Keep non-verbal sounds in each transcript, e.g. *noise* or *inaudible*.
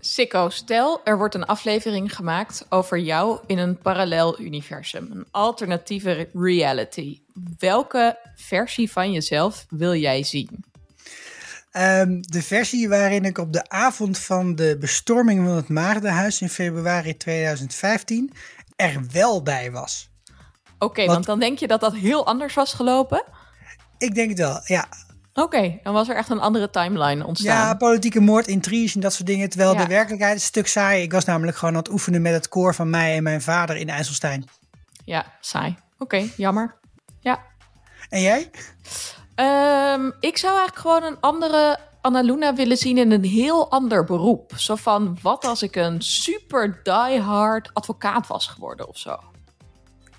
Sikko, stel er wordt een aflevering gemaakt over jou in een parallel universum, een alternatieve reality. Welke versie van jezelf wil jij zien? Um, de versie waarin ik op de avond van de bestorming van het Maagdenhuis in februari 2015 er wel bij was. Oké, want dan denk je dat dat heel anders was gelopen? Ik denk het wel, ja. Oké, dan was er echt een andere timeline ontstaan. Ja, politieke moord, intriges en dat soort dingen. Terwijl de werkelijkheid een stuk saai. Ik was namelijk gewoon aan het oefenen met het koor van mij en mijn vader in IJsselstein. Ja, saai. Oké, jammer. Ja. En jij? Um, ik zou eigenlijk gewoon een andere Annaluna willen zien in een heel ander beroep. Zo van, wat als ik een super diehard advocaat was geworden of zo?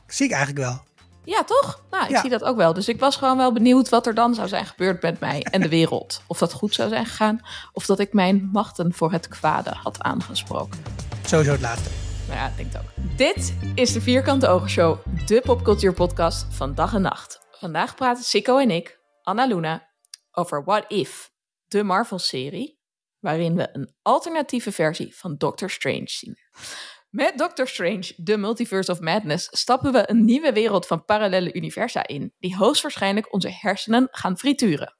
Zie ik eigenlijk wel. Ja, toch? Nou, ik zie dat ook wel. Dus ik was gewoon wel benieuwd wat er dan zou zijn gebeurd met mij en de wereld. *laughs* Of dat goed zou zijn gegaan, of dat ik mijn machten voor het kwade had aangesproken. Sowieso het laatste. Nou ja, ik denk het ook. Dit is de Vierkante Ogen Show, de popcultuurpodcast van dag en nacht. Vandaag praten Sikko en ik, Anna Luna, over What If, de Marvel-serie, waarin we een alternatieve versie van Doctor Strange zien. Met Doctor Strange, The Multiverse of Madness, stappen we een nieuwe wereld van parallele universa in, die hoogstwaarschijnlijk onze hersenen gaan frituren.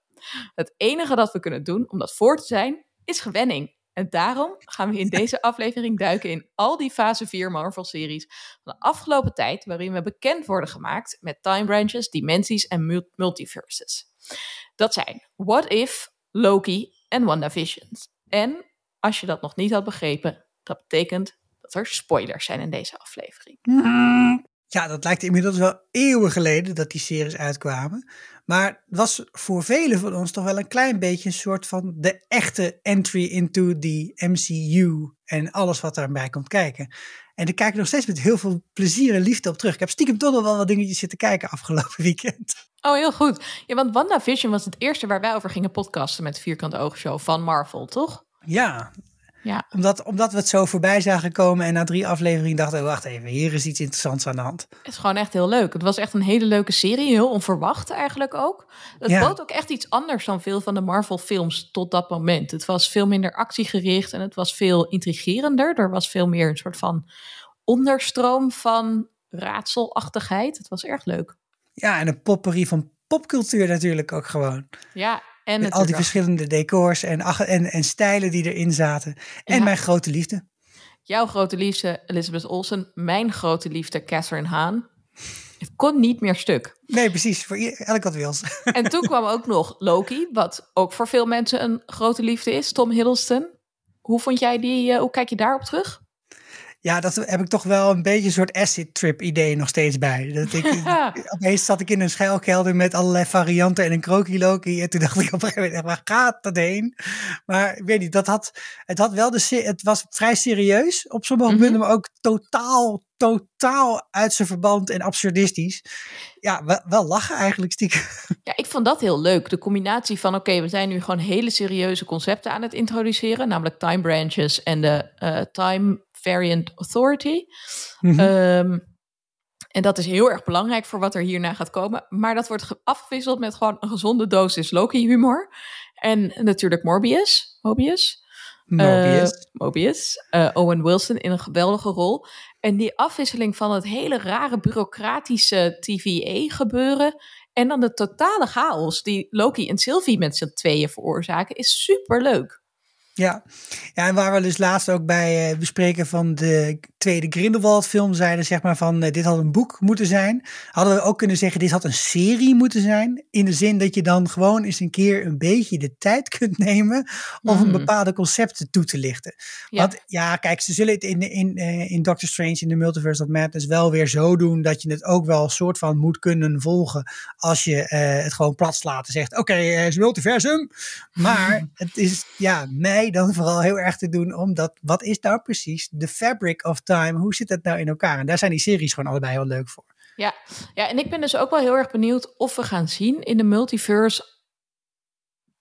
Het enige dat we kunnen doen om dat voor te zijn, is gewenning. En daarom gaan we in deze *laughs* aflevering duiken in al die fase 4 Marvel-series van de afgelopen tijd, waarin we bekend worden gemaakt met time branches, dimensies en multiverses. Dat zijn What If, Loki en WandaVision. En als je dat nog niet had begrepen, dat betekent dat er spoilers zijn in deze aflevering. Ja, dat lijkt inmiddels wel eeuwen geleden dat die series uitkwamen. Maar het was voor velen van ons toch wel een klein beetje een soort van de echte entry into the MCU en alles wat daarbij komt kijken. En daar kijk ik nog steeds met heel veel plezier en liefde op terug. Ik heb stiekem toch nog wel wat dingetjes zitten kijken afgelopen *laughs* weekend. Oh, heel goed. Ja, want WandaVision was het eerste waar wij over gingen podcasten met Vierkante Oogshow van Marvel, toch? Ja, ja. Omdat, omdat we het zo voorbij zagen komen en na drie afleveringen dachten, oh, wacht even, hier is iets interessants aan de hand. Het is gewoon echt heel leuk. Het was echt een hele leuke serie, heel onverwacht eigenlijk ook. Het ja. bood ook echt iets anders dan veel van de Marvel films tot dat moment. Het was veel minder actiegericht en het was veel intrigerender. Er was veel meer een soort van onderstroom van raadselachtigheid. Het was erg leuk. Ja, en een popperie van popcultuur natuurlijk ook gewoon. Ja, en Met al die verschillende decors en, en, en stijlen die erin zaten. En mijn grote liefde. Jouw grote liefde, Elizabeth Olsen. Mijn grote liefde, Catherine Haan. Het kon niet meer stuk. Nee, precies. Voor elk wat wils. *laughs* En toen kwam ook nog Loki, wat ook voor veel mensen een grote liefde is. Tom Hiddleston. Hoe vond jij die? Uh, hoe kijk je daarop terug? Ja, dat heb ik toch wel een beetje een soort acid trip idee nog steeds bij. Dat ik, *laughs* opeens zat ik in een schuilkelder met allerlei varianten en een krokiloki. En toen dacht ik op een gegeven moment, waar gaat dat heen? Maar ik weet niet, dat had, het had wel de, het was vrij serieus op sommige mm punten, maar ook totaal, totaal uit zijn verband en absurdistisch. Ja, wel, wel lachen eigenlijk stiekem. *laughs* Ja, ik vond dat heel leuk. De combinatie van, oké, we zijn nu gewoon hele serieuze concepten aan het introduceren, namelijk time branches en de uh, time Variant Authority. Mhm. Ehm, en dat is heel erg belangrijk voor wat er hierna gaat komen. Maar dat wordt afgewisseld met gewoon een gezonde dosis Loki-humor. En natuurlijk Morbius. Mobius. Mobius. Uh, Mobius. Uh, Owen Wilson in een geweldige rol. En die afwisseling van het hele rare bureaucratische TVA-gebeuren. En dan de totale chaos die Loki en Sylvie met z'n tweeën veroorzaken, is super leuk. Ja. ja, en waar we dus laatst ook bij uh, bespreken van de tweede Grindelwald film zeiden, zeg maar van uh, dit had een boek moeten zijn. Hadden we ook kunnen zeggen dit had een serie moeten zijn. In de zin dat je dan gewoon eens een keer een beetje de tijd *laughs* kunt nemen om een mhm. bepaalde concepten toe te lichten. Ja. Want ja, kijk, ze zullen het in, in, uh, in Doctor Strange in the Multiverse of Madness wel weer zo doen dat je het ook wel een soort van moet kunnen volgen als je het gewoon plat slaat en zegt oké, okay, is multiversum. Maar *laughs* het is ja, mij dan vooral heel erg te doen omdat wat is nou precies de fabric of time? Hoe zit het nou in elkaar? En daar zijn die series gewoon allebei heel leuk voor. Ja, ja en ik ben dus ook wel heel erg benieuwd of we gaan zien in de multiverse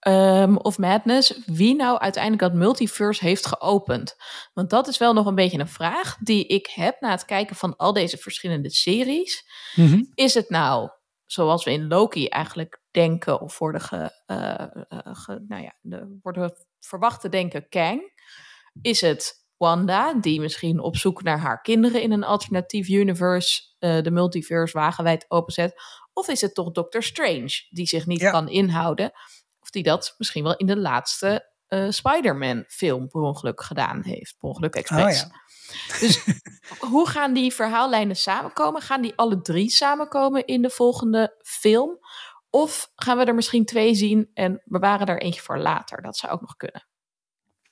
um, of Madness wie nou uiteindelijk dat multiverse heeft geopend. Want dat is wel nog een beetje een vraag die ik heb na het kijken van al deze verschillende series. Mhm. Is het nou zoals we in Loki eigenlijk denken of worden, ge, uh, ge, nou ja, de, worden verwacht te denken Kang. Is het Wanda, die misschien op zoek naar haar kinderen in een alternatief universe, uh, de multiverse wagenwijd openzet? Of is het toch Doctor Strange, die zich niet kan inhouden? Of die dat misschien wel in de laatste uh, Spider-Man film per ongeluk gedaan heeft. Per ongeluk expres. Oh, ja. Dus *laughs* hoe gaan die verhaallijnen samenkomen? Gaan die alle drie samenkomen in de volgende film? Of gaan we er misschien twee zien en bewaren er eentje voor later? Dat zou ook nog kunnen.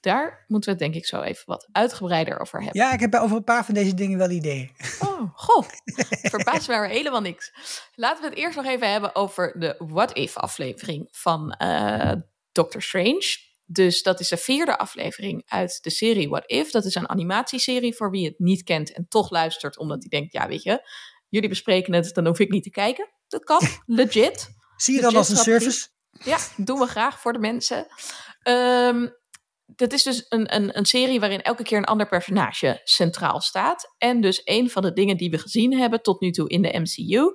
Daar moeten we het denk ik zo even wat uitgebreider over hebben. Ja, ik heb over een paar van deze dingen wel ideeën. Oh, goh. *laughs* Verbaast mij helemaal niks. Laten we het eerst nog even hebben over de What If aflevering van uh, Doctor Strange. Dus dat is de vierde aflevering uit de serie What If. Dat is een animatieserie voor wie het niet kent en toch luistert, omdat hij denkt: ja, weet je, jullie bespreken het, dan hoef ik niet te kijken. Dat kan, *laughs* legit. Zie je dan als een service? Ja, doen we graag voor de mensen. Um, dat is dus een, een, een serie waarin elke keer een ander personage centraal staat. En dus een van de dingen die we gezien hebben tot nu toe in de MCU.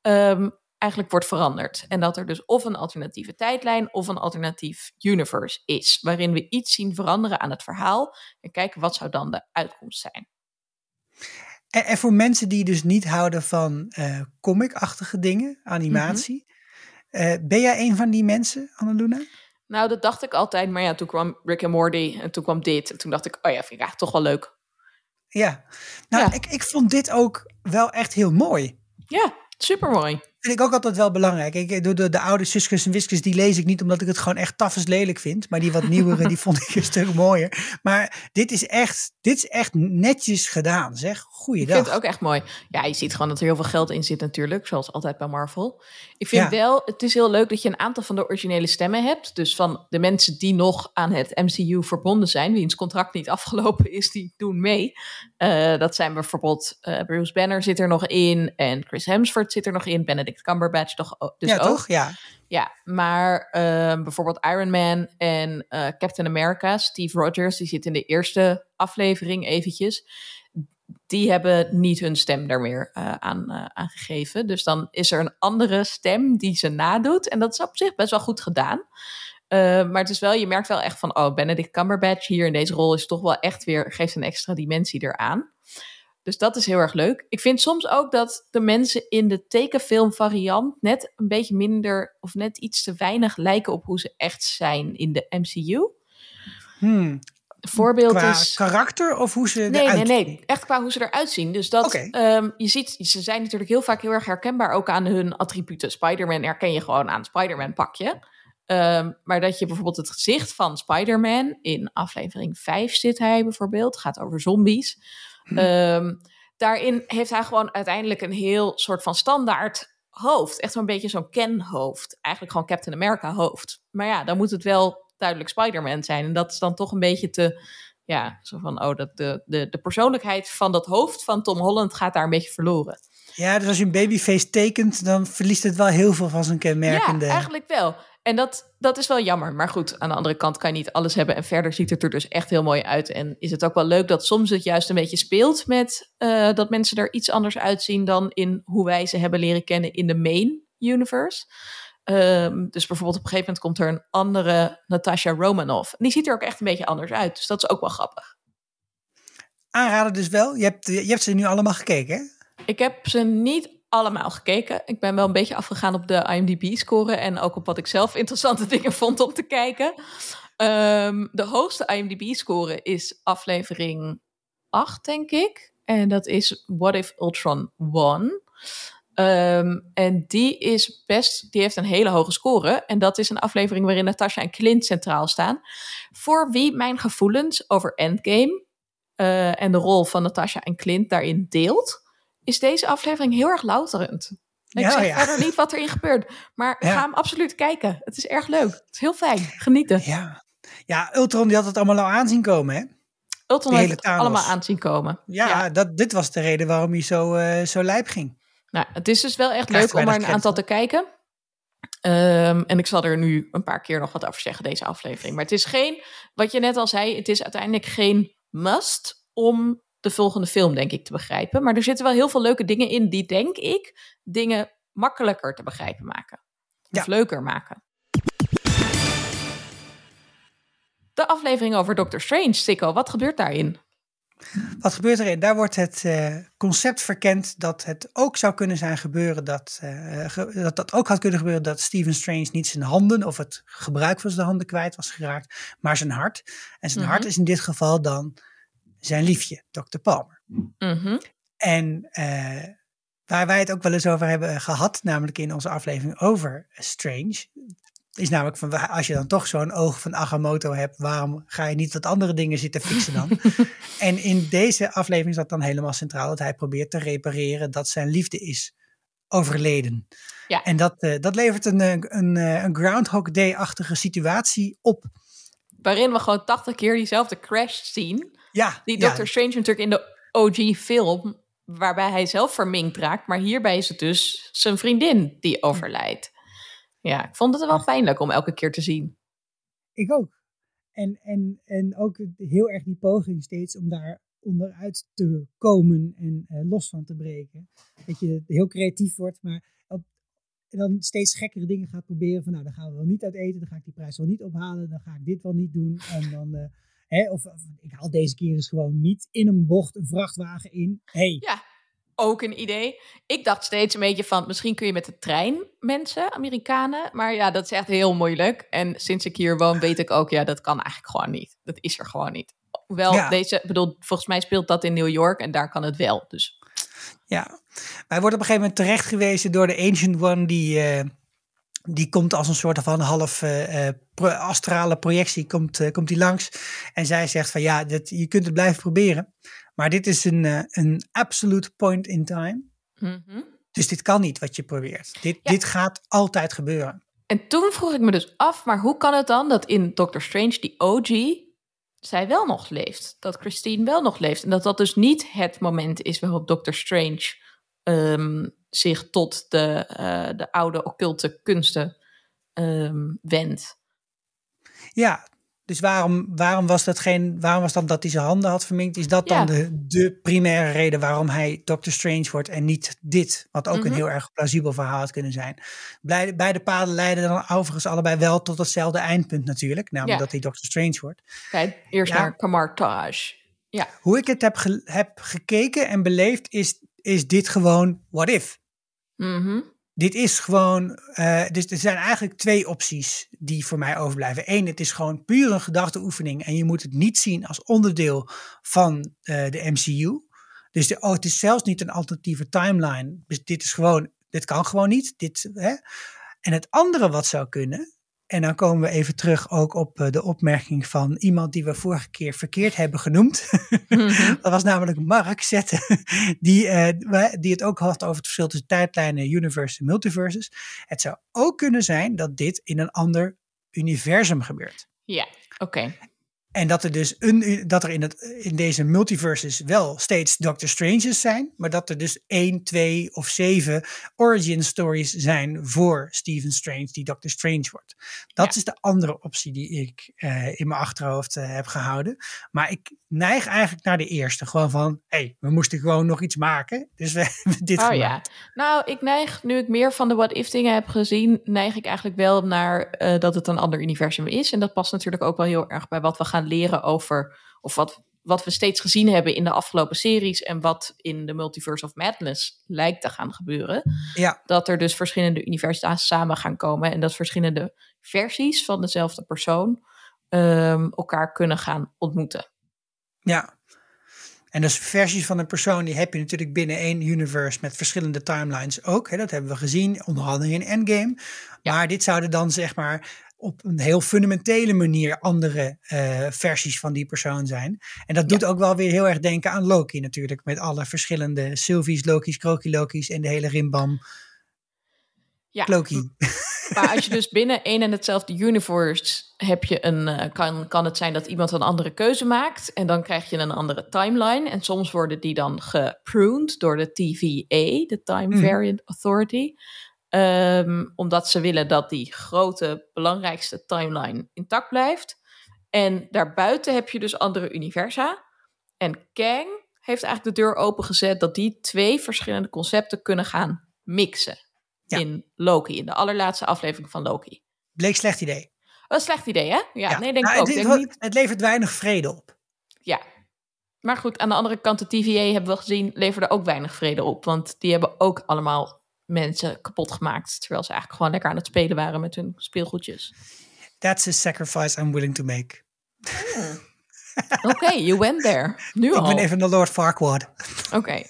Ehm, eigenlijk wordt veranderd. En dat er dus of een alternatieve tijdlijn of een alternatief universe is. Waarin we iets zien veranderen aan het verhaal. En kijken wat zou dan de uitkomst zijn. En, en voor mensen die dus niet houden van uh, comic-achtige dingen, animatie. Mm ben jij een van die mensen, Annaluna? Nou, dat dacht ik altijd. Maar ja, toen kwam Rick en Morty en toen kwam dit. En toen dacht ik, oh ja, vind ik eigenlijk toch wel leuk. Ja, nou, Ik, ik vond dit ook wel echt heel mooi. Ja, super mooi vind ik ook altijd wel belangrijk. Ik, de, de, de oude Suskes en Wiskes, die lees ik niet omdat ik het gewoon echt tafels lelijk vind. Maar die wat nieuwere, die vond ik een stuk mooier. Maar dit is echt, dit is echt netjes gedaan, zeg. Goeiedag. Ik vind het ook echt mooi. Ja, je ziet gewoon dat er heel veel geld in zit natuurlijk, zoals altijd bij Marvel. Ik vind wel, het is heel leuk dat je een aantal van de originele stemmen hebt. Dus van de mensen die nog aan het MCU verbonden zijn, wiens contract niet afgelopen is, die doen mee. Uh, dat zijn bijvoorbeeld uh, Bruce Banner zit er nog in en Chris Hemsworth zit er nog in, Benedict Benedict Cumberbatch toch dus ja, ook. Toch? Ja, ja. Maar uh, bijvoorbeeld Iron Man en uh, Captain America, Steve Rogers, die zit in de eerste aflevering eventjes. Die hebben niet hun stem daar meer uh, aan aangegeven. Dus dan is er een andere stem die ze nadoet. En dat is op zich best wel goed gedaan. maar het is wel, je merkt wel echt van, oh, Benedict Cumberbatch hier in deze rol is toch wel echt weer, geeft een extra dimensie eraan. Dus dat is heel erg leuk. Ik vind soms ook dat de mensen in de tekenfilm variant net een beetje minder of net iets te weinig lijken op hoe ze echt zijn in de MCU. Hmm. Voorbeeld qua is. karakter of hoe ze nee, eruit Nee, nee, echt qua hoe ze eruit zien. Dus dat ehm, je ziet, ze zijn natuurlijk heel vaak heel erg herkenbaar ook aan hun attributen. Spider-Man herken je gewoon aan Spider-Man pakje. Um, maar dat je bijvoorbeeld het gezicht van Spider-Man in aflevering 5 zit hij bijvoorbeeld, gaat over zombies. Um, daarin heeft hij gewoon uiteindelijk een heel soort van standaard hoofd. Echt zo'n beetje zo'n Ken-hoofd. Eigenlijk gewoon Captain America-hoofd. Maar ja, dan moet het wel duidelijk Spider-Man zijn. En dat is dan toch een beetje te. Ja, zo van, oh, dat de, de, de persoonlijkheid van dat hoofd van Tom Holland gaat daar een beetje verloren. Ja, dus als je een babyface tekent, dan verliest het wel heel veel van zijn kenmerkende. Ja, eigenlijk wel. En dat, dat is wel jammer. Maar goed, aan de andere kant kan je niet alles hebben. En verder ziet het er dus echt heel mooi uit. En is het ook wel leuk dat soms het juist een beetje speelt met uh, dat mensen er iets anders uitzien dan in hoe wij ze hebben leren kennen in de main universe. Um, dus bijvoorbeeld op een gegeven moment komt er een andere Natasha Romanoff. En die ziet er ook echt een beetje anders uit. Dus dat is ook wel grappig. Aanraden dus wel. Je hebt, je hebt ze nu allemaal gekeken, hè? Ik heb ze niet allemaal gekeken. Ik ben wel een beetje afgegaan op de IMDb-score en ook op wat ik zelf interessante *laughs* dingen vond om te kijken. Um, de hoogste IMDb-score is aflevering 8, denk ik. En dat is What If Ultron Won. Um, en die is best, die heeft een hele hoge score. En dat is een aflevering waarin Natasha en Clint centraal staan. Voor wie mijn gevoelens over Endgame uh, en de rol van Natasha en Clint daarin deelt is deze aflevering heel erg louterend. Ik ja, zeg ja. verder niet wat erin gebeurt. Maar ga hem absoluut kijken. Het is erg leuk. Het is heel fijn. Genieten. Ja, ja Ultron die had het allemaal al aanzien komen, hè? Ultron heeft het allemaal aanzien komen. Ja, Dat, dit was de reden waarom hij zo, uh, zo lijp ging. Nou, het is dus wel echt leuk om er een aantal te kijken. Um, en ik zal er nu een paar keer nog wat over zeggen, deze aflevering. Maar het is geen, wat je net al zei, het is uiteindelijk geen must om de volgende film, denk ik, te begrijpen. Maar er zitten wel heel veel leuke dingen in die, denk ik, dingen makkelijker te begrijpen maken. Of leuker maken. de aflevering over Doctor Strange. Sikko, wat gebeurt daarin? Wat gebeurt erin? Daar wordt het uh, concept verkend dat het ook zou kunnen zijn gebeuren dat, uh, dat dat ook had kunnen gebeuren dat Stephen Strange niet zijn handen of het gebruik van zijn handen kwijt was geraakt, maar zijn hart. En zijn hart mhm. is in dit geval dan zijn liefje, Dr. Palmer. Mm En uh, waar wij het ook wel eens over hebben gehad, namelijk in onze aflevering over Strange, is namelijk van als je dan toch zo'n oog van Agamotto hebt, waarom ga je niet wat andere dingen zitten fixen dan? *laughs* en in deze aflevering zat dan helemaal centraal dat hij probeert te repareren dat zijn liefde is overleden. Ja. En dat, uh, dat levert een, een, een Groundhog Day-achtige situatie op. Waarin we gewoon 80 keer diezelfde crash zien. Ja. Die Doctor Strange natuurlijk in de OG-film, waarbij hij zelf verminkt raakt. Maar hierbij is het dus zijn vriendin die overlijdt. Ja, ik vond het wel pijnlijk om elke keer te zien. Ik ook. En, en, en ook heel erg die poging steeds om daar onderuit te komen en uh, los van te breken. Dat je heel creatief wordt, maar op, dan steeds gekkere dingen gaat proberen. Van nou, dan gaan we wel niet uit eten, dan ga ik die prijs wel niet ophalen, dan ga ik dit wel niet doen. En dan, uh, hè, of, of, ik haal deze keer eens gewoon niet in een bocht een vrachtwagen in. Hey, ja ook een idee. Ik dacht steeds een beetje van, misschien kun je met de trein mensen, Amerikanen. Maar ja, dat is echt heel moeilijk. En sinds ik hier woon, weet ik ook, ja, dat kan eigenlijk gewoon niet. Dat is er gewoon niet. Hoewel, deze, bedoel, volgens mij speelt dat in New York en daar kan het wel. Dus. Ja, wij worden op een gegeven moment terecht gewezen door de Ancient One, die, uh, die komt als een soort van half uh, astrale projectie, komt, komt die langs. En zij zegt van ja, dat, je kunt het blijven proberen. Maar dit is een, uh, een absolute point in time. Mm Dus dit kan niet wat je probeert. Dit, dit gaat altijd gebeuren. En toen vroeg ik me dus af, maar hoe kan het dan dat in Doctor Strange, die OG, zij wel nog leeft? Dat Christine wel nog leeft. En dat dat dus niet het moment is waarop Doctor Strange um, zich tot de, uh, de oude occulte kunsten um, wendt. Ja, dus waarom, waarom, was dat geen, waarom was dan dat hij zijn handen had verminkt? Is dat dan de, de primaire reden waarom hij Doctor Strange wordt en niet dit? Wat ook een mhm. heel erg plausibel verhaal had kunnen zijn. Beide, beide paden leiden dan overigens allebei wel tot hetzelfde eindpunt natuurlijk. Namelijk dat hij Doctor Strange wordt. Kijk, eerst naar Kamartage. Ja. Hoe ik het heb, heb gekeken en beleefd is, is dit gewoon what if. Mm dit is gewoon, uh, dus er zijn eigenlijk twee opties die voor mij overblijven. Eén, het is gewoon puur een gedachteoefening en je moet het niet zien als onderdeel van uh, de MCU. Dus oh, het is zelfs niet een alternatieve timeline. Dus dit is gewoon, dit kan gewoon niet. Dit, hè? En het andere wat zou kunnen, en dan komen we even terug ook op eh, de opmerking van iemand die we vorige keer verkeerd hebben genoemd. Mhm. *laughs* dat was namelijk Mark Zetten, *laughs* die, uh, die het ook had over het verschil tussen tijdlijnen, universe en multiverses. Het zou ook kunnen zijn dat dit in een ander universum gebeurt. Ja, oké. En dat er dus een, dat er in, het, in deze multiverses wel steeds Doctor Strange's zijn, maar dat er dus één, twee of zeven origin stories zijn voor Stephen Strange die Doctor Strange wordt. Dat is de andere optie die ik uh, in mijn achterhoofd uh, heb gehouden. Maar ik neig eigenlijk naar de eerste. Gewoon van, hé, hey, we moesten gewoon nog iets maken. Dus we *laughs* hebben dit oh, gemaakt. Ja. Nou, ik neig, nu ik meer van de What If dingen heb gezien, neig ik eigenlijk wel naar uh, dat het een ander universum is. En dat past natuurlijk ook wel heel erg bij wat we gaan leren over, of wat, wat we steeds gezien hebben in de afgelopen series en wat in de Multiverse of Madness lijkt te gaan gebeuren. Ja. Dat er dus verschillende universa samen gaan komen en dat verschillende versies van dezelfde persoon um, elkaar kunnen gaan ontmoeten. Ja. En dus versies van een persoon, die heb je natuurlijk binnen één universe met verschillende timelines ook. Hè, dat hebben we gezien, onder andere in Endgame. Ja. Maar dit zouden dan zeg maar op een heel fundamentele manier andere uh, versies van die persoon zijn. En dat doet ja. ook wel weer heel erg denken aan Loki natuurlijk. Met alle verschillende Sylvie's, Loki's, Kroki Loki's en de hele rimbam. Ja. Loki. *laughs* Maar als je dus binnen één en hetzelfde universe heb je een, uh, kan, kan het zijn dat iemand een andere keuze maakt. En dan krijg je een andere timeline. En soms worden die dan gepruned door de TVA, de Time Variant Authority. Um, omdat ze willen dat die grote, belangrijkste timeline intact blijft. En daarbuiten heb je dus andere universa. En Kang heeft eigenlijk de deur opengezet dat die twee verschillende concepten kunnen gaan mixen. Ja. In Loki, in de allerlaatste aflevering van Loki. Bleek slecht idee. een slecht idee, hè? Ja, nee, denk nou, ik ook. Het, Denk het, niet... het levert weinig vrede op. Ja. Maar goed, aan de andere kant, de TVA hebben we gezien, leverde ook weinig vrede op. Want die hebben ook allemaal mensen kapot gemaakt. Terwijl ze eigenlijk gewoon lekker aan het spelen waren met hun speelgoedjes. That's a sacrifice I'm willing to make. Oké, you went there. Nu Ik al. ben even de Lord Farquaad. Oké,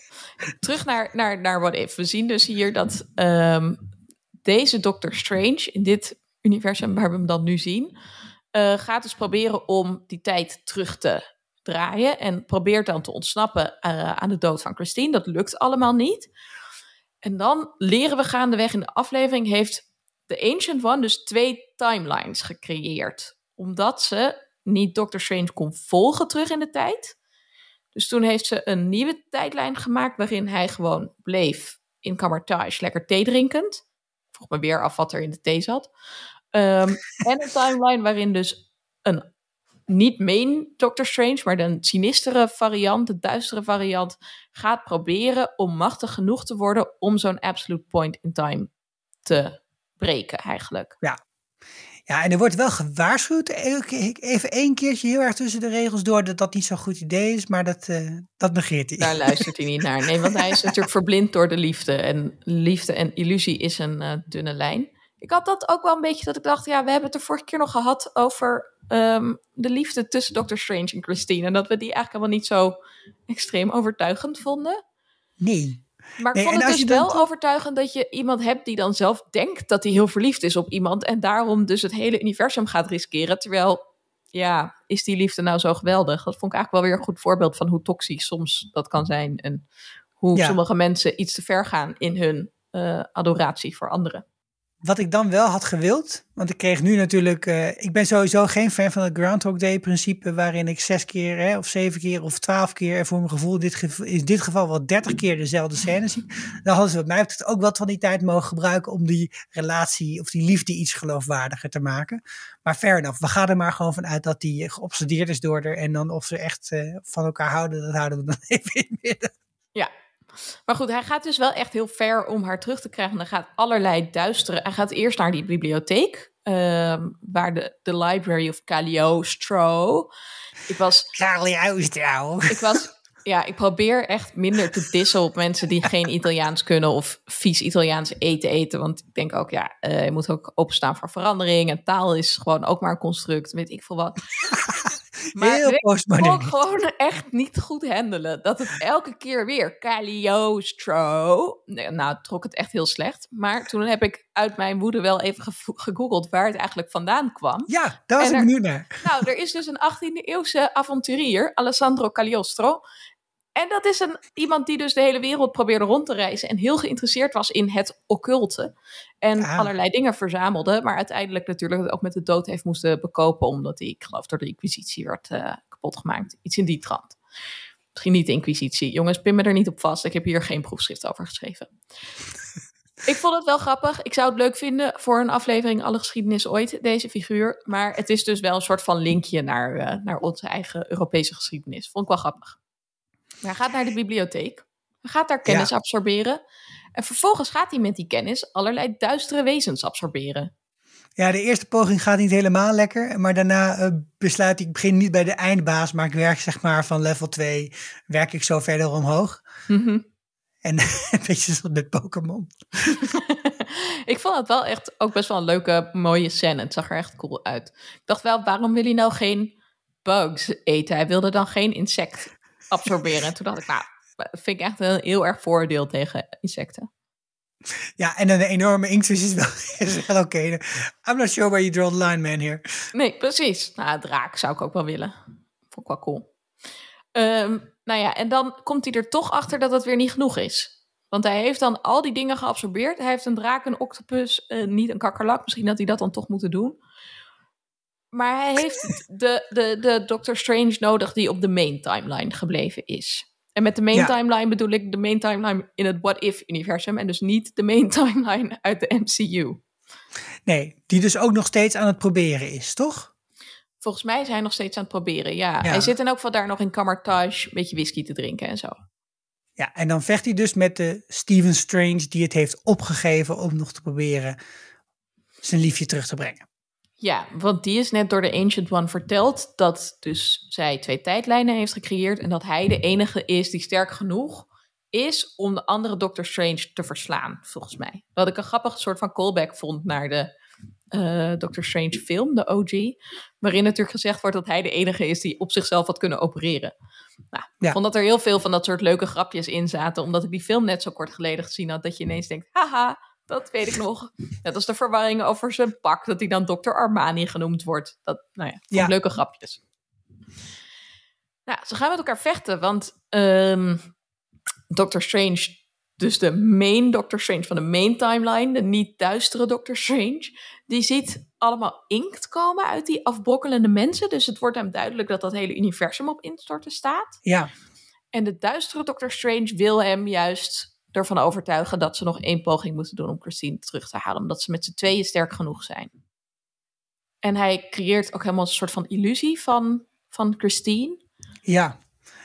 terug naar, naar, naar What If. We zien dus hier dat ehm, deze Doctor Strange in dit universum waar we hem dan nu zien, eh, gaat dus proberen om die tijd terug te draaien en probeert dan te ontsnappen eh, aan de dood van Christine. Dat lukt allemaal niet. En dan leren we gaandeweg in de aflevering heeft de Ancient One dus twee timelines gecreëerd. Omdat ze niet Doctor Strange kon volgen terug in de tijd. Dus toen heeft ze een nieuwe tijdlijn gemaakt waarin hij gewoon bleef in Camartage lekker thee drinkend. Vroeg me weer af wat er in de thee zat. Ehm, en een timeline waarin dus een niet main Doctor Strange, maar de sinistere variant, de duistere variant, gaat proberen om machtig genoeg te worden om zo'n absolute point in time te breken eigenlijk. Ja, en er wordt wel gewaarschuwd, even één keertje heel erg tussen de regels door, dat dat niet zo'n goed idee is, maar dat, uh, dat negeert hij. Daar luistert hij niet naar. Nee, want hij is *laughs* natuurlijk verblind door de liefde. En liefde en illusie is een uh, dunne lijn. Ik had dat ook wel een beetje dat ik dacht, ja, we hebben het de vorige keer nog gehad over um, de liefde tussen Doctor Strange en Christine. En dat we die eigenlijk helemaal niet zo extreem overtuigend vonden. Nee. Maar Nee, ik vond het dus wel dan- overtuigend dat je iemand hebt die dan zelf denkt dat hij heel verliefd is op iemand. En daarom dus het hele universum gaat riskeren. Terwijl, ja, is die liefde nou zo geweldig? Dat vond ik eigenlijk wel weer een goed voorbeeld van hoe toxisch soms dat kan zijn. En hoe Ja. sommige mensen iets te ver gaan in hun eh, adoratie voor anderen. Wat ik dan wel had gewild, want ik kreeg nu natuurlijk, eh, ik ben sowieso geen fan van het Groundhog Day principe, waarin ik zes keer hè, of zeven keer of twaalf keer, voor mijn gevoel dit, geval, in dit geval wel dertig keer dezelfde scène zie. Dan hadden ze wat mij betreft ook wat van die tijd mogen gebruiken om die relatie of die liefde iets geloofwaardiger te maken. Maar fair enough, we gaan er maar gewoon vanuit dat die geobsedeerd is door haar en dan of ze echt eh, van elkaar houden, dat houden we dan *laughs* even in het midden. Ja. Maar goed, hij gaat dus wel echt heel ver om haar terug te krijgen. En hij gaat allerlei duistere... Hij gaat eerst naar die bibliotheek, ehm, waar de, de Library of Cagliostro... Ik was Charlie Oostrouw. Ik was, ja, ik probeer echt minder te dissen op mensen die geen Italiaans kunnen of vies Italiaans eten eten. Want ik denk ook, ja, eh, je moet ook openstaan voor verandering. En taal is gewoon ook maar een construct, weet ik veel wat. Heel ik kon postmodern. gewoon echt niet goed handelen. Dat het elke keer weer Cagliostro. Nee, nou, trok het echt heel slecht. Maar toen heb ik uit mijn woede wel even gegoogeld waar het eigenlijk vandaan kwam. Ja, daar was En ik er- benieuwd naar. Nou, er is dus een 18e eeuwse avonturier, Alessandro Cagliostro. En dat is een, iemand die dus de hele wereld probeerde rond te reizen en heel geïnteresseerd was in het occulte. En Ah. allerlei dingen verzamelde, maar uiteindelijk natuurlijk ook met de dood heeft moesten bekopen, omdat hij, ik geloof, door de inquisitie werd eh, kapot gemaakt. Iets in die trant. Misschien niet de inquisitie. Jongens, pin me er niet op vast. Ik heb hier geen proefschrift over geschreven. *laughs* Ik vond het wel grappig. Ik zou het leuk vinden voor een aflevering Alle Geschiedenis Ooit, deze figuur. Maar het is dus wel een soort van linkje naar, eh, naar onze eigen Europese geschiedenis. Vond ik wel grappig. Hij gaat naar de bibliotheek. Hij gaat daar kennis Ja. absorberen. En vervolgens gaat hij met die kennis allerlei duistere wezens absorberen. Ja, de eerste poging gaat niet helemaal lekker. Maar daarna eh, besluit ik, ik begin niet bij de eindbaas, maar ik werk zeg maar van level 2, werk ik zo verder omhoog. Mhm. En *laughs* een beetje zoals met Pokémon. *laughs* ik vond het wel echt ook best wel een leuke, mooie scène. Het zag er echt cool uit. Ik dacht wel, waarom wil hij nou geen bugs eten? Hij wilde dan geen insect absorberen. En toen dacht ik, nou, vind ik echt een heel erg voordeel tegen insecten. Ja, en een enorme inktvis is wel, *laughs* is wel oké. I'm not sure where you draw the line, man, here. Nee, precies. Nou, draak zou ik ook wel willen. Vond ik wel cool. Ehm, nou ja, en dan komt hij er toch achter dat het weer niet genoeg is. Want hij heeft dan al die dingen geabsorbeerd. Hij heeft een draak, een octopus, eh, niet een kakkerlak. Misschien had hij dat dan toch moeten doen. Maar hij heeft de, de, de Doctor Strange nodig die op de main timeline gebleven is. En met de main Ja. timeline bedoel ik de main timeline in het What If-universum. En dus niet de main *laughs* timeline uit de MCU. Nee, die dus ook nog steeds aan het proberen is, toch? Volgens mij is hij nog steeds aan het proberen. Ja, Ja. hij zit in ook geval daar nog in Camartage een beetje whisky te drinken en zo. Ja, en dan vecht hij dus met de Stephen Strange die het heeft opgegeven om nog te proberen zijn liefje terug te brengen. Ja, want die is net door de Ancient One verteld dat dus zij twee tijdlijnen heeft gecreëerd en dat hij de enige is die sterk genoeg is om de andere Doctor Strange te verslaan, volgens mij. Wat ik een grappig soort van callback vond naar de uh, Doctor Strange film, de OG, waarin natuurlijk gezegd wordt dat hij de enige is die op zichzelf had kunnen opereren. Nou, ik vond dat er heel veel van dat soort leuke grapjes in zaten, omdat ik die film net zo kort geleden gezien had, dat je ineens denkt, haha, dat weet ik nog. Net als de verwarring over zijn pak, dat hij dan Dr. Armani genoemd wordt. Dat, nou ja, ja. leuke grapjes. Nou, ze gaan met elkaar vechten, want um, Doctor Strange, dus de main Doctor Strange van de main timeline, de niet duistere Doctor Strange, die ziet allemaal inkt komen uit die afbrokkelende mensen. Dus het wordt hem duidelijk dat dat hele universum op instorten staat. Ja. En de duistere Doctor Strange wil hem juist ervan overtuigen dat ze nog één poging moeten doen om Christine terug te halen. Omdat ze met z'n tweeën sterk genoeg zijn. En hij creëert ook helemaal een soort van illusie van, van Christine. Ja.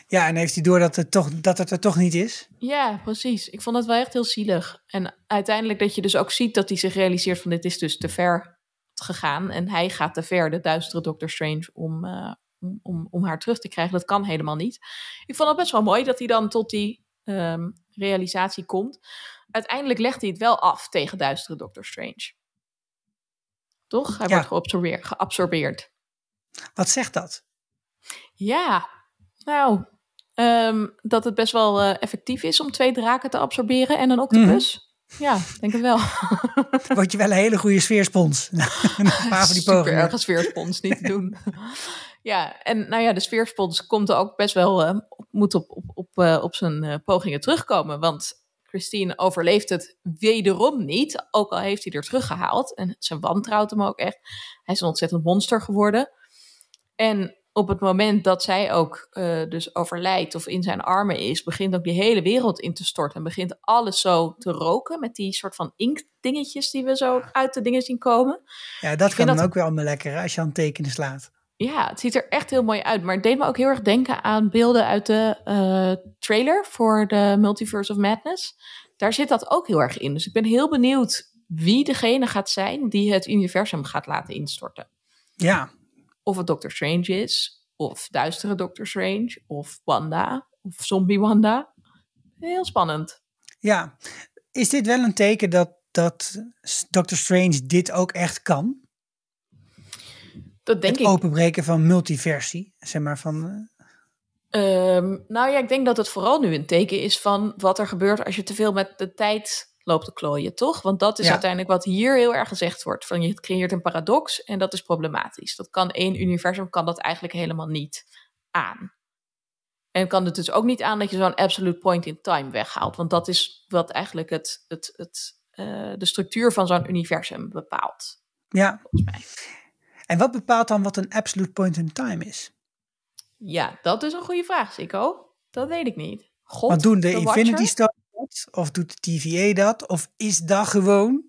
Ja, en heeft hij door dat het, toch, dat het er toch niet is? Ja, precies. Ik vond het wel echt heel zielig. En uiteindelijk dat je dus ook ziet dat hij zich realiseert van dit is dus te ver gegaan. En hij gaat te ver, de duistere Doctor Strange, om, uh, om, om haar terug te krijgen. Dat kan helemaal niet. Ik vond het best wel mooi dat hij dan tot die um, realisatie komt. Uiteindelijk legt hij het wel af tegen duistere Doctor Strange. Toch? Hij wordt geabsorbeerd, geabsorbeerd. Wat zegt dat? Ja, nou, um, dat het best wel uh, effectief is om twee draken te absorberen en een octopus. Mm Ja, denk ik wel. *laughs* Word je wel een hele goede sfeerspons. *laughs* een paar van die Super erg sfeerspons, niet te doen. *laughs* Ja, en nou ja, de sfeerspons komt ook best wel, uh, moet op, op, op, uh, op zijn uh, pogingen terugkomen. Want Christine overleeft het wederom niet, ook al heeft hij er teruggehaald. En ze wantrouwt hem ook echt. Hij is een ontzettend monster geworden. En op het moment dat zij ook dus overlijdt of in zijn armen is, begint ook die hele wereld in te storten. En begint alles zo te roken met die soort van inktdingetjes die we zo uit de dingen zien komen. Ja, dat kan dan ook wel allemaal lekker als je aan tekenen slaat. Ja, het ziet er echt heel mooi uit. Maar het deed me ook heel erg denken aan beelden uit de uh, trailer voor de Multiverse of Madness. Daar zit dat ook heel erg in. Dus ik ben heel benieuwd wie degene gaat zijn die het universum gaat laten instorten. Ja. Of het Doctor Strange is, of duistere Doctor Strange, of Wanda, of zombie Wanda. Heel spannend. Ja, is dit wel een teken dat, dat Doctor Strange dit ook echt kan? Dat denk het ik. openbreken van multiversie, zeg maar van. Um, nou ja, ik denk dat het vooral nu een teken is van wat er gebeurt als je te veel met de tijd loopt te klooien, toch? Want dat is uiteindelijk wat hier heel erg gezegd wordt. Van je creëert een paradox en dat is problematisch. Dat kan één universum, kan dat eigenlijk helemaal niet aan. En kan het dus ook niet aan dat je zo'n absolute point in time weghaalt. Want dat is wat eigenlijk het, het, het, uh, de structuur van zo'n universum bepaalt. Ja. Volgens mij. En wat bepaalt dan wat een absolute point in time is? Ja, dat is een goede vraag, Sico. Dat weet ik niet. God, maar doen de, Infinity Stones dat? Of doet de TVA dat? Of is dat gewoon?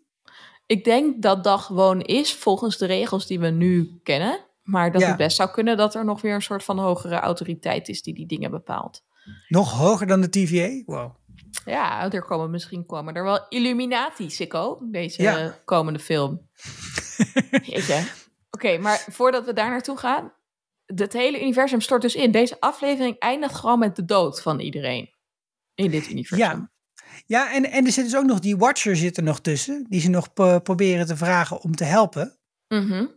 Ik denk dat dat gewoon is volgens de regels die we nu kennen. Maar dat het best zou kunnen dat er nog weer een soort van hogere autoriteit is die die dingen bepaalt. Nog hoger dan de TVA? Wow. Ja, er komen misschien komen er wel Illuminati, Sikko, deze komende film. *laughs* je. Oké, maar voordat we daar naartoe gaan, het hele universum stort dus in. Deze aflevering eindigt gewoon met de dood van iedereen in dit universum. Ja, ja en, en er zit dus ook nog die Watcher zit er nog tussen, die ze nog proberen te vragen om te helpen. Mm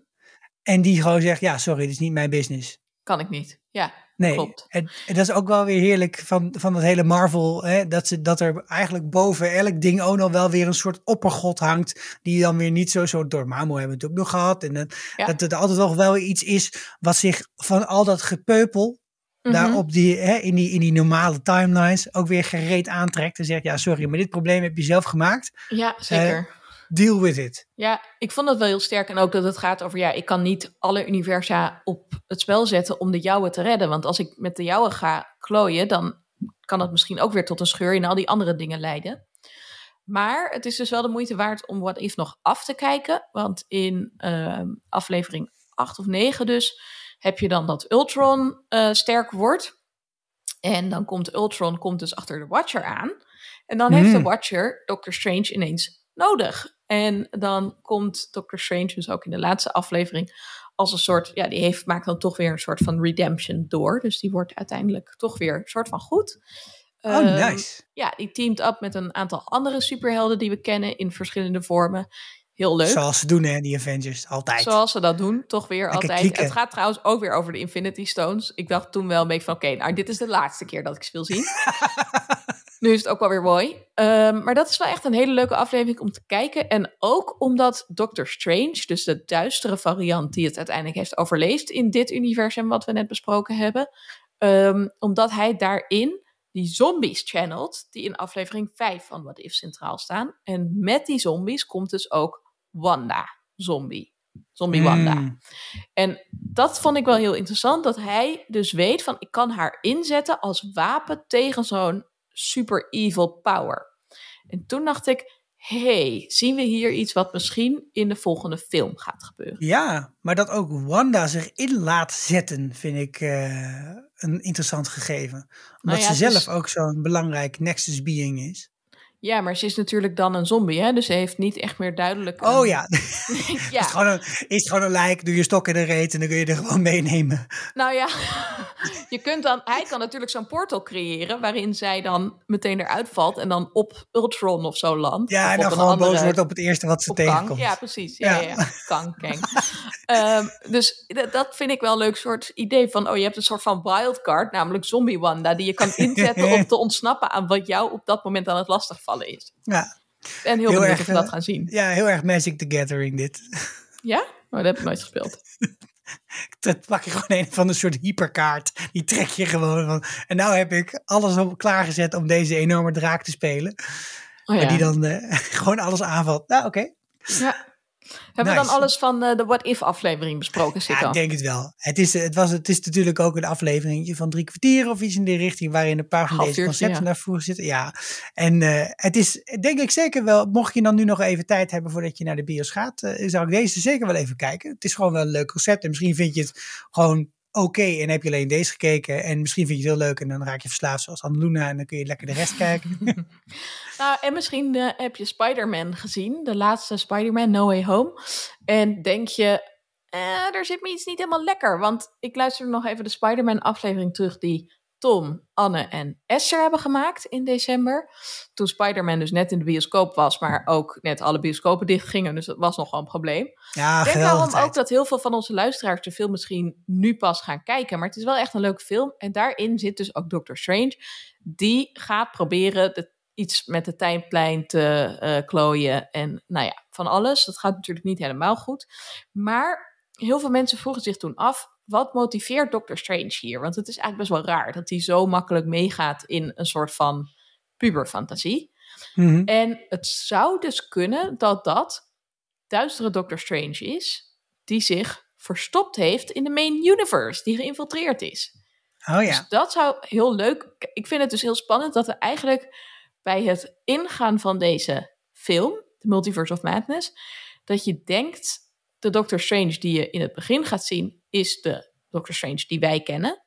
En die gewoon zegt, ja, sorry, dit is niet mijn business. Kan ik niet, ja. Nee, klopt. En, en, dat is ook wel weer heerlijk van, van het hele Marvel. Hè, dat, ze, dat er eigenlijk boven elk ding ook nog wel weer een soort oppergod hangt. Die dan weer niet zo, zo door Mamo hebben we het ook nog gehad. En dat er altijd nog wel iets is wat zich van al dat gepeupel. Daar mhm. op die, hè, in, die, in die normale timelines ook weer gereed aantrekt. En zegt: Ja, sorry, maar dit probleem heb je zelf gemaakt. Ja, zeker. Uh, deal with it. Ja, ik vond dat wel heel sterk. En ook dat het gaat over, ja, ik kan niet alle universa op het spel zetten om de jouwe te redden. Want als ik met de jouwe ga klooien, dan kan dat misschien ook weer tot een scheur in al die andere dingen leiden. Maar het is dus wel de moeite waard om What If nog af te kijken. Want in uh, aflevering 8 of 9 dus heb je dan dat Ultron uh, sterk wordt. En dan komt Ultron komt dus achter de Watcher aan. En dan heeft de hmm. Watcher Doctor Strange ineens nodig. En dan komt Doctor Strange dus ook in de laatste aflevering als een soort, ja, die heeft, maakt dan toch weer een soort van redemption door. Dus die wordt uiteindelijk toch weer een soort van goed. Oh, Ehm, nice. Ja, die teamt up met een aantal andere superhelden die we kennen in verschillende vormen. Heel leuk. Zoals ze doen, hè, die Avengers. Altijd. Zoals ze dat doen, toch weer Lekker altijd. Het gaat trouwens ook weer over de Infinity Stones. Ik dacht toen wel een beetje van, oké, nou dit is de laatste keer dat ik ze wil zien. *laughs* nu is het ook wel weer mooi. Ehm, maar dat is wel echt een hele leuke aflevering om te kijken. En ook omdat Doctor Strange, dus de duistere variant die het uiteindelijk heeft overleefd in dit universum wat we net besproken hebben. ehm, omdat hij daarin die zombies channelt, die in aflevering 5 van What If centraal staan. En met die zombies komt dus ook Wanda, zombie. Zombie Wanda. Mm. En dat vond ik wel heel interessant, dat hij dus weet van ik kan haar inzetten als wapen tegen zo'n super evil power. En toen dacht ik, hey, zien we hier iets wat misschien in de volgende film gaat gebeuren? Ja, maar dat ook Wanda zich in laat zetten, vind ik eh, een interessant gegeven. Omdat Nou ja, ze zelf is- ook zo'n belangrijk Nexus being is. Ja, maar ze is natuurlijk dan een zombie, hè? dus ze heeft niet echt meer duidelijk... Oh ja, *laughs* ja. is, het gewoon een, is gewoon een lijk, doe je stok in de reet en dan kun je er gewoon meenemen. Nou ja, *laughs* je kunt dan, hij kan natuurlijk zo'n portal creëren waarin zij dan meteen eruit valt en dan op Ultron of zo landt. Ja, en dan gewoon andere- boos wordt op het eerste wat ze Kang. tegenkomt. Ja, precies. Ja, ja. Ja. ja. Kang, Kang. *laughs* Ehm, dus dat vind ik wel een leuk soort idee van, oh, je hebt een soort van wildcard, namelijk Zombie Wanda, die je kan inzetten om te ontsnappen aan wat jou op dat moment aan het lastigvallen is. Ja, ben heel, Heel benieuwd erg, of we dat eh, gaan zien. ja, heel erg Magic the Gathering dit. Ja? Oh, dat heb ik nooit gespeeld. *laughs* Dan pak je gewoon een van een soort hyperkaart. Die trek je gewoon van. En nou heb ik alles op klaargezet om deze enorme draak te spelen. Oh, ja. Maar die dan eh, *laughs* gewoon alles aanvalt. Nou, oké. ja. Hebben we dan alles van eh, de What If aflevering besproken, Sikko? Ja, ik denk het wel. Het is, het, was, het is natuurlijk ook een aflevering van drie kwartier of iets in die richting. Waarin een paar van Half deze concepten ja. naar voren zitten. Ja, en eh, het is denk ik zeker wel. Mocht je dan nu nog even tijd hebben voordat je naar de bios gaat. eh, zou ik deze zeker wel even kijken. Het is gewoon wel een leuk concept. En misschien vind je het gewoon oké en heb je alleen deze gekeken. En misschien vind je het heel leuk en dan raak je verslaafd zoals Annaluna. En dan kun je lekker de rest kijken. *laughs* Nou, en misschien eh, heb je Spider-Man gezien, de laatste Spider-Man No Way Home. En denk je, eh, er zit me iets niet helemaal lekker. Want ik luister nog even de Spider-Man aflevering terug die Tom, Anne en Esther hebben gemaakt in december. Toen Spider-Man dus net in de bioscoop was, maar ook net alle bioscopen dicht gingen. Dus dat was nog wel een probleem. Ja, Ik denk daarom ook dat heel veel van onze luisteraars de film misschien nu pas gaan kijken. Maar het is wel echt een leuke film. En daarin zit dus ook Doctor Strange. Die gaat proberen de, iets met de tijdplein te eh, klooien. En nou ja, van alles. Dat gaat natuurlijk niet helemaal goed. Maar heel veel mensen vroegen zich toen af. Wat motiveert Doctor Strange hier? Want het is eigenlijk best wel raar dat hij zo makkelijk meegaat in een soort van puberfantasie. Mhm. En het zou dus kunnen dat dat duistere Doctor Strange is, die zich verstopt heeft in de main universe, die geïnfiltreerd is. Oh ja. Dus dat zou heel leuk. Ik vind het dus heel spannend dat er eigenlijk bij het ingaan van deze film, The Multiverse of Madness, dat je denkt de Doctor Strange die je in het begin gaat zien, is de Doctor Strange die wij kennen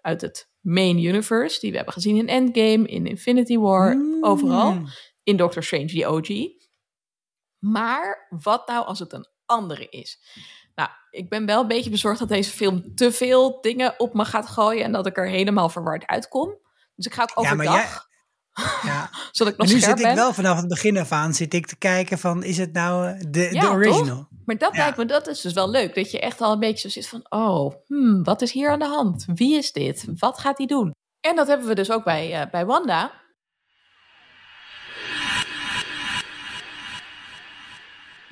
uit het main universe, die we hebben gezien in Endgame, in Infinity War, overal Mm. in Doctor Strange, die OG. Maar wat nou als het een andere is? Nou, ik ben wel een beetje bezorgd dat deze film te veel dingen op me gaat gooien en dat ik er helemaal verward uitkom. Dus ik ga ook Ja, maar overdag, Ja. *laughs* zodat ik nog Maar nu zit ik wel vanaf het begin af aan zit ik te kijken van is het nou eh, de, Ja, de original? Maar dat Ja. lijkt me, dat is dus wel leuk. Dat je echt al een beetje zo zit van, oh, hmm, wat is hier aan de hand? Wie is dit? Wat gaat hij doen? En dat hebben we dus ook bij, eh, bij Wanda.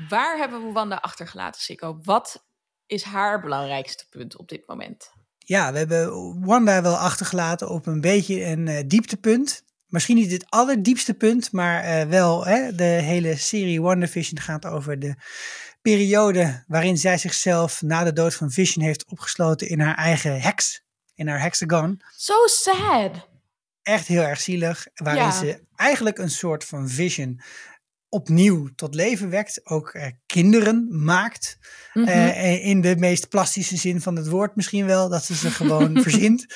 Waar hebben we Wanda achtergelaten, Sikko? Wat is haar belangrijkste punt op dit moment? Ja, we hebben Wanda wel achtergelaten op een beetje een eh, dieptepunt. Misschien niet het allerdiepste punt, maar eh, wel hè, de hele serie WandaVision gaat over de periode waarin zij zichzelf na de dood van Vision heeft opgesloten in haar eigen heks, in haar hexagon. So sad. Echt heel erg zielig, waarin Ja. ze eigenlijk een soort van Vision opnieuw tot leven wekt, ook eh, kinderen maakt. Mhm. Eh, in de meest plastische zin van het woord misschien wel, dat ze ze gewoon *laughs* verzint.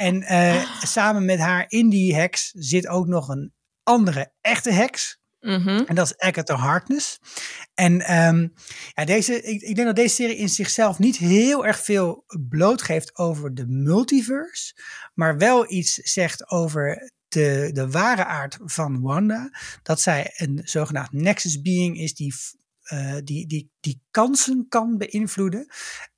En eh, samen met haar in die heks zit ook nog een andere echte heks. Mhm. En dat is Agatha Harkness. En ehm, ja, deze, ik, ik denk dat deze serie in zichzelf niet heel erg veel blootgeeft over de multiverse. Maar wel iets zegt over de, de ware aard van Wanda. Dat zij een zogenaamd Nexus Being is die, eh, die, die, die kansen kan beïnvloeden.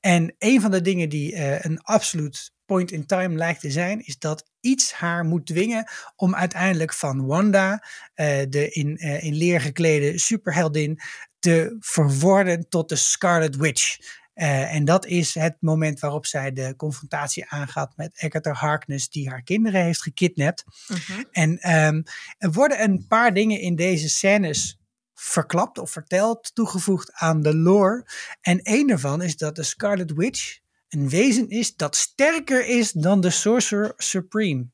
En een van de dingen die eh, een absoluut point in time lijkt te zijn, is dat iets haar moet dwingen om uiteindelijk van Wanda, eh, de in, eh, in leer geklede superheldin, te verworden tot de Scarlet Witch. Eh, en dat is het moment waarop zij de confrontatie aangaat met Agatha Harkness, die haar kinderen heeft gekidnapt. Mhm. En ehm, er worden een paar dingen in deze scènes verklapt of verteld, toegevoegd aan de lore. En één daarvan is dat de Scarlet Witch een wezen is dat sterker is dan de Sorcerer Supreme.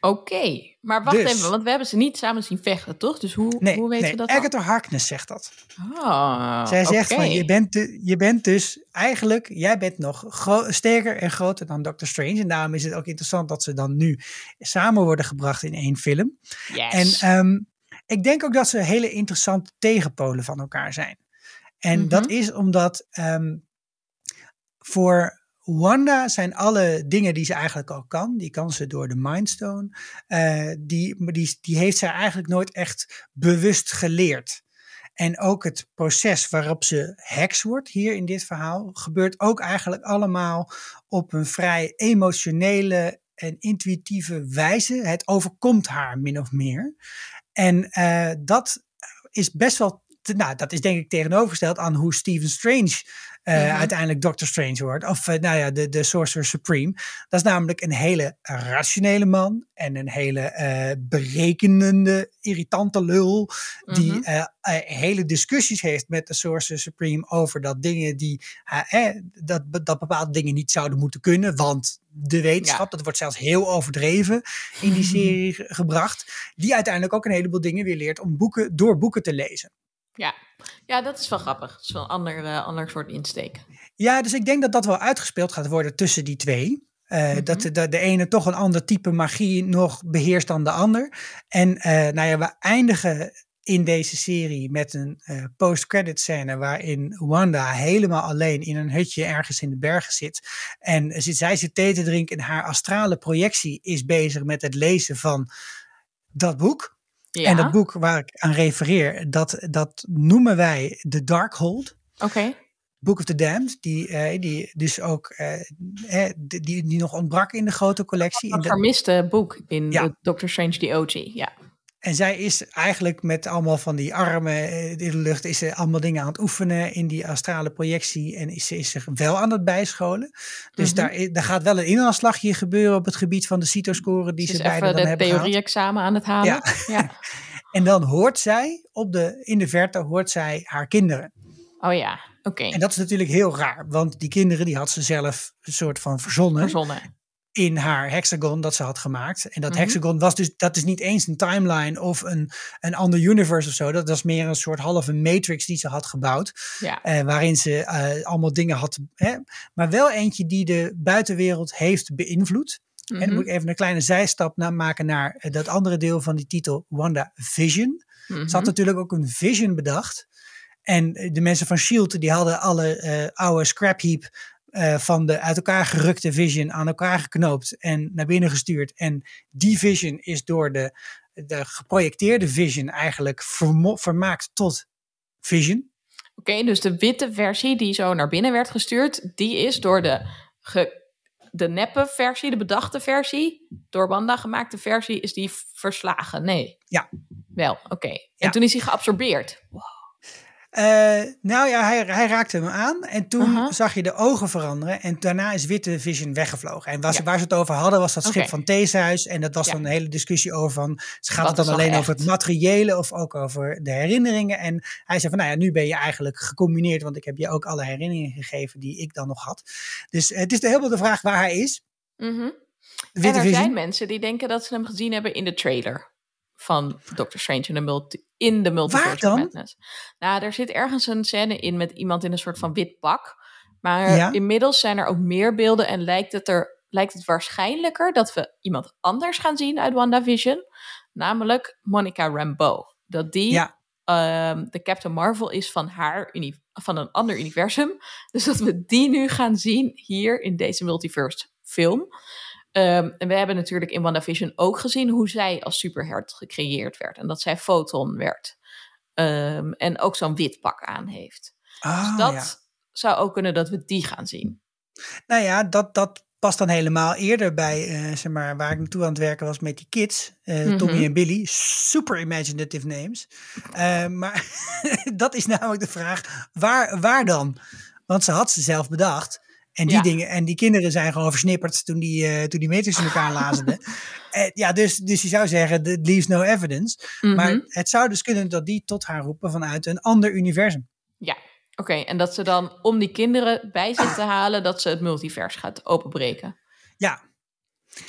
Oké, maar wacht Dus- even, want we hebben ze niet samen zien vechten, toch? Dus hoe, Nee, hoe weten nee we dat dan? Agatha Harkness zegt dat. Ah, Zij zegt van, je bent, de- je bent dus eigenlijk, jij bent nog sterker en groter dan Doctor Strange. En daarom is het ook interessant dat ze dan nu samen worden gebracht in één film. En Yes. ehm, ik denk ook dat ze hele interessante tegenpolen van elkaar zijn. En Mhm. dat is omdat ehm, voor Wanda zijn alle dingen die ze eigenlijk al kan, die kan ze door de Mindstone, eh, die, die heeft zij eigenlijk nooit echt bewust geleerd. En ook het proces waarop ze heks wordt hier in dit verhaal, gebeurt ook eigenlijk allemaal op een vrij emotionele en intuïtieve wijze. Het overkomt haar min of meer. En eh, dat is best wel, te- nou, dat is denk ik tegenovergesteld aan hoe Stephen Strange eh, Mhm. uiteindelijk Doctor Strange wordt. Of eh, nou ja, de, de Sorcerer Supreme. Dat is namelijk een hele rationele man en een hele eh, berekenende, irritante lul. Die Mhm. hele discussies heeft met de Sorcerer Supreme over dat dingen die, eh, dat, dat bepaalde dingen niet zouden moeten kunnen. Want de wetenschap, dat wordt zelfs heel overdreven in die *laughs* serie ge- gebracht. Die uiteindelijk ook een heleboel dingen weer leert om boeken, door boeken te lezen. Ja. ja, dat is wel grappig. Dat is wel een ander, eh, ander soort insteek. Ja, dus ik denk dat dat wel uitgespeeld gaat worden tussen die twee. Eh, Mhm. Dat de, de, de ene toch een ander type magie nog beheerst dan de ander. En eh, nou ja, we eindigen in deze serie met een eh, post-credit scène waarin Wanda helemaal alleen in een hutje ergens in de bergen zit. En zit, zij zit thee te drinken en haar astrale projectie is bezig met het lezen van dat boek. Ja, En dat boek waar ik aan refereer, dat, dat noemen wij de Darkhold. oké. Book of the Damned, die, eh, die dus ook eh, eh, die, die nog ontbrak in de grote collectie. Een vermiste boek in Ja. Doctor Strange the OG. Ja. En zij is eigenlijk met allemaal van die armen eh, in de lucht, is ze allemaal dingen aan het oefenen in die astrale projectie en is ze is zich wel aan het bijscholen. Dus Mhm. daar, daar gaat wel een inhaalslagje gebeuren op het gebied van de CITO-score die Ze beide dan hebben gehaald. theorie-examen aan het halen. Ja. ja. *laughs* En dan hoort zij op de, in de verte hoort zij haar kinderen. Oh ja, oké. En dat is natuurlijk heel raar, want die kinderen die had ze zelf een soort van verzonnen. Verzonnen. In haar hexagon dat ze had gemaakt. En dat Mhm. hexagon was dus, dat is niet eens een timeline of een, een ander universe of zo. Dat was meer een soort halve matrix die ze had gebouwd. Ja. eh, waarin ze eh, allemaal dingen had. Hè, maar wel eentje die de buitenwereld heeft beïnvloed. En dan Mhm. moet ik even een kleine zijstap na maken naar eh, dat andere deel van die titel, Wanda Vision. Mhm. Ze had natuurlijk ook een vision bedacht. En de mensen van S.H.I.E.L.D. die hadden alle oude scrap heap eh, van de uit elkaar gerukte vision aan elkaar geknoopt en naar binnen gestuurd. En die vision is door de, de geprojecteerde vision eigenlijk vermaakt tot vision. Oké, dus de witte versie die zo naar binnen werd gestuurd, die is door de, ge, de neppe versie, de bedachte versie, door Wanda gemaakte versie, is die verslagen? Nee. Ja. Wel, oké. En Ja. toen is hij geabsorbeerd. Eh, nou ja, hij, hij raakte hem aan en toen zag je de ogen veranderen en daarna is Witte Vision weggevlogen. En waar, ze, Ja. waar ze het over hadden was dat schip van Theeshuis en dat was Ja. dan een hele discussie over van, gaat het dan alleen over het materiële of ook over de herinneringen. En hij zei van, nou ja, nu ben je eigenlijk gecombineerd, want ik heb je ook alle herinneringen gegeven die ik dan nog had. Dus het is de helemaal de vraag waar hij is. De En er Vision. zijn mensen die denken dat ze hem gezien hebben in de trailer van Doctor Strange in de, multi in de Multiverse Waar dan? Madness. Nou, er zit ergens een scène in met iemand in een soort van wit pak. Maar Ja. inmiddels zijn er ook meer beelden en lijkt het, er, lijkt het waarschijnlijker dat we iemand anders gaan zien uit WandaVision. Namelijk Monica Rambeau. Dat die Ja. ehm, de Captain Marvel is van haar uni- van een ander universum. *laughs* Dus dat we die nu gaan zien hier in deze multiverse film. Ehm, en we hebben natuurlijk in WandaVision ook gezien hoe zij als superheld gecreëerd werd. En dat zij Photon werd. Ehm, en ook zo'n wit pak aan heeft. Ah, dus dat ja. zou ook kunnen dat we die gaan zien. Nou ja, dat, dat past dan helemaal eerder bij, eh, zeg maar, waar ik naartoe aan het werken was met die kids. eh, Tommy Mhm. en Billy. Super imaginative names. Eh, maar *laughs* dat is namelijk de vraag, waar, waar dan? Want ze had ze zelf bedacht. En die Ja. dingen, en die kinderen zijn gewoon versnipperd toen die, eh, toen die Matrix in elkaar lazenden. *laughs* Ja, dus, dus je zou zeggen, it leaves no evidence. Maar Mhm. het zou dus kunnen dat die tot haar roepen vanuit een ander universum. Ja, oké. En dat ze dan om die kinderen bij zich te halen, dat ze het multivers gaat openbreken. Ja,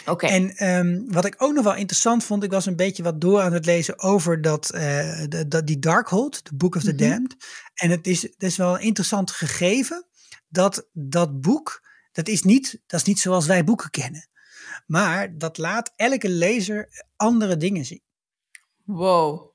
Oké. En ehm, wat ik ook nog wel interessant vond, ik was een beetje wat door aan het lezen over dat, eh, de, dat die Darkhold, de Book of the Mhm. Damned. En het is, het is wel een interessant gegeven dat dat boek, dat is, niet, dat is niet zoals wij boeken kennen. Maar dat laat elke lezer andere dingen zien. Wow.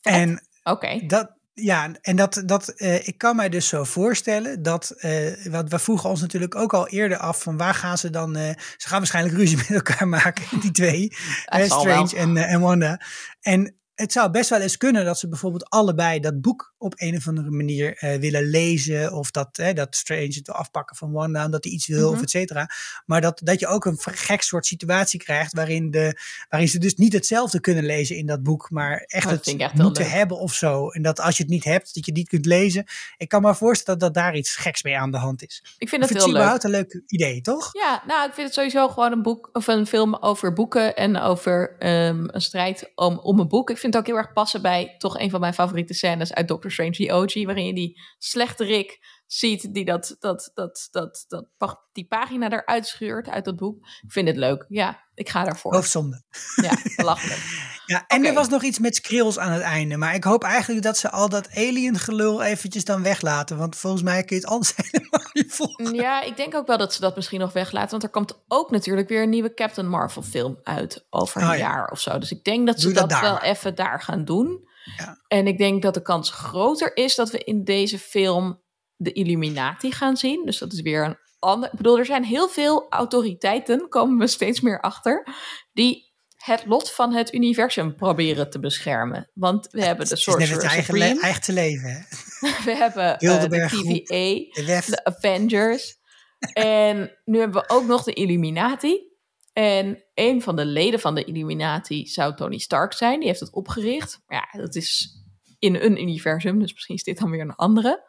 Vet. En Oké. dat, ja, en dat, dat eh, ik kan mij dus zo voorstellen dat, eh, wat we vroegen ons natuurlijk ook al eerder af van waar gaan ze dan, eh, ze gaan waarschijnlijk ruzie *laughs* met elkaar maken, die twee, *laughs* Strange en, en Wanda. En het zou best wel eens kunnen dat ze bijvoorbeeld allebei dat boek op een of andere manier eh, willen lezen. Of dat, dat Strange het wil afpakken van Wanda, omdat hij iets wil, Mhm. of et cetera. Maar dat, dat je ook een gek soort situatie krijgt waarin, de, waarin ze dus niet hetzelfde kunnen lezen in dat boek, maar echt Oh, dat het echt moeten leuk. hebben of zo. En dat als je het niet hebt, dat je het niet kunt lezen. Ik kan me voorstellen dat daar iets geks mee aan de hand is. Ik vind het vind heel het leuk. überhaupt een leuk idee, toch? Ja, nou, ik vind het sowieso gewoon een boek of een film over boeken en over ehm, een strijd om, om een boek. Ik vind het ook heel erg passen bij toch een van mijn favoriete scènes uit Doctor Strange the OG, waarin je die slechte Rick ziet die dat, dat, dat, dat, dat, die pagina eruit scheurt uit dat boek. Ik vind het leuk. Ja, ik ga daarvoor. Hoofdzonde. Ja, belachelijk. *laughs* Ja, en er was nog iets met skrills aan het einde. Maar ik hoop eigenlijk dat ze al dat alien gelul eventjes dan weglaten. Want volgens mij kun je het anders *laughs* helemaal niet volgen. Ja, ik denk ook wel dat ze dat misschien nog weglaten. Want er komt ook natuurlijk weer een nieuwe Captain Marvel film uit over een Oh ja. jaar of zo. Dus ik denk dat ze dat, wel even daar gaan doen. Ja. En ik denk dat de kans groter is dat we in deze film de Illuminati gaan zien. Dus dat is weer een ander... Ik bedoel, er zijn heel veel autoriteiten, komen we steeds meer achter... die het lot van het universum proberen te beschermen. Want we hebben de Het is net het Sorcerer eigen, Supreme, leven. Hè? *laughs* we hebben eh, de. TVA, De Avengers. *laughs* en nu hebben we ook nog de Illuminati. En een van de leden van de Illuminati zou Tony Stark zijn. Die heeft het opgericht. Maar ja, dat is in een universum, dus misschien is dit dan weer een andere.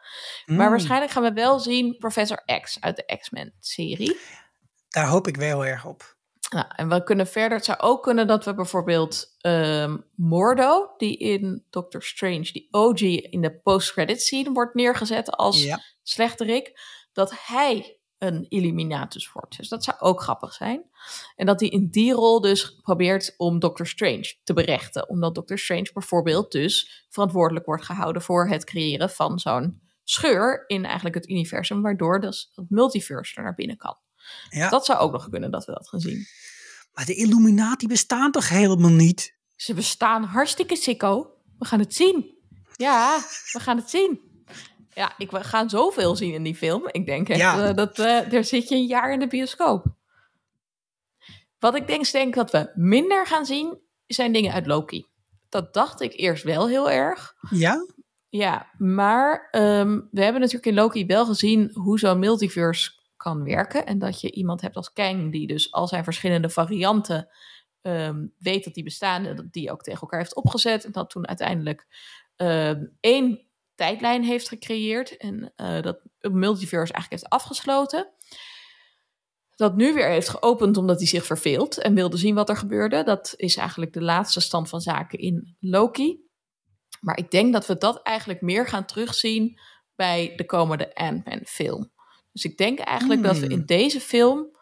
Maar Mm, waarschijnlijk gaan we wel zien Professor X uit de X-Men-serie. Daar hoop ik wel heel erg op. Nou, en we kunnen verder. Het zou ook kunnen dat we bijvoorbeeld ehm, Mordo, die in Doctor Strange, die OG in de post-credit scene wordt neergezet als Ja. slechterik, dat hij een Illuminatus wordt. Dus dat zou ook grappig zijn. En dat hij in die rol dus probeert om Doctor Strange te berechten. Omdat Doctor Strange bijvoorbeeld dus verantwoordelijk wordt gehouden voor het creëren van zo'n scheur in eigenlijk het universum, waardoor dus het multiverse er naar binnen kan. Ja. Dat zou ook nog kunnen dat we dat gaan zien. Maar de Illuminati bestaan toch helemaal niet? Ze bestaan hartstikke sicko. We gaan het zien. Ja, we gaan het zien. Ja, ik, we gaan zoveel zien in die film. Ik denk echt Ja. eh, dat eh daar zit je een jaar in de bioscoop. Wat ik denk, denk dat we minder gaan zien, zijn dingen uit Loki. Dat dacht ik eerst wel heel erg. Ja? Ja, maar ehm, we hebben natuurlijk in Loki wel gezien hoe zo'n multiverse kan werken. En dat je iemand hebt als Kang die dus al zijn verschillende varianten ehm, weet dat die bestaan. En dat die ook tegen elkaar heeft opgezet. En dat toen uiteindelijk ehm, één tijdlijn heeft gecreëerd. En eh, dat het multiverse eigenlijk heeft afgesloten. Dat nu weer heeft geopend omdat hij zich verveelt en wilde zien wat er gebeurde. Dat is eigenlijk de laatste stand van zaken in Loki. Maar ik denk dat we dat eigenlijk meer gaan terugzien bij de komende Ant-Man film. Dus ik denk eigenlijk dat we Hmm. in deze film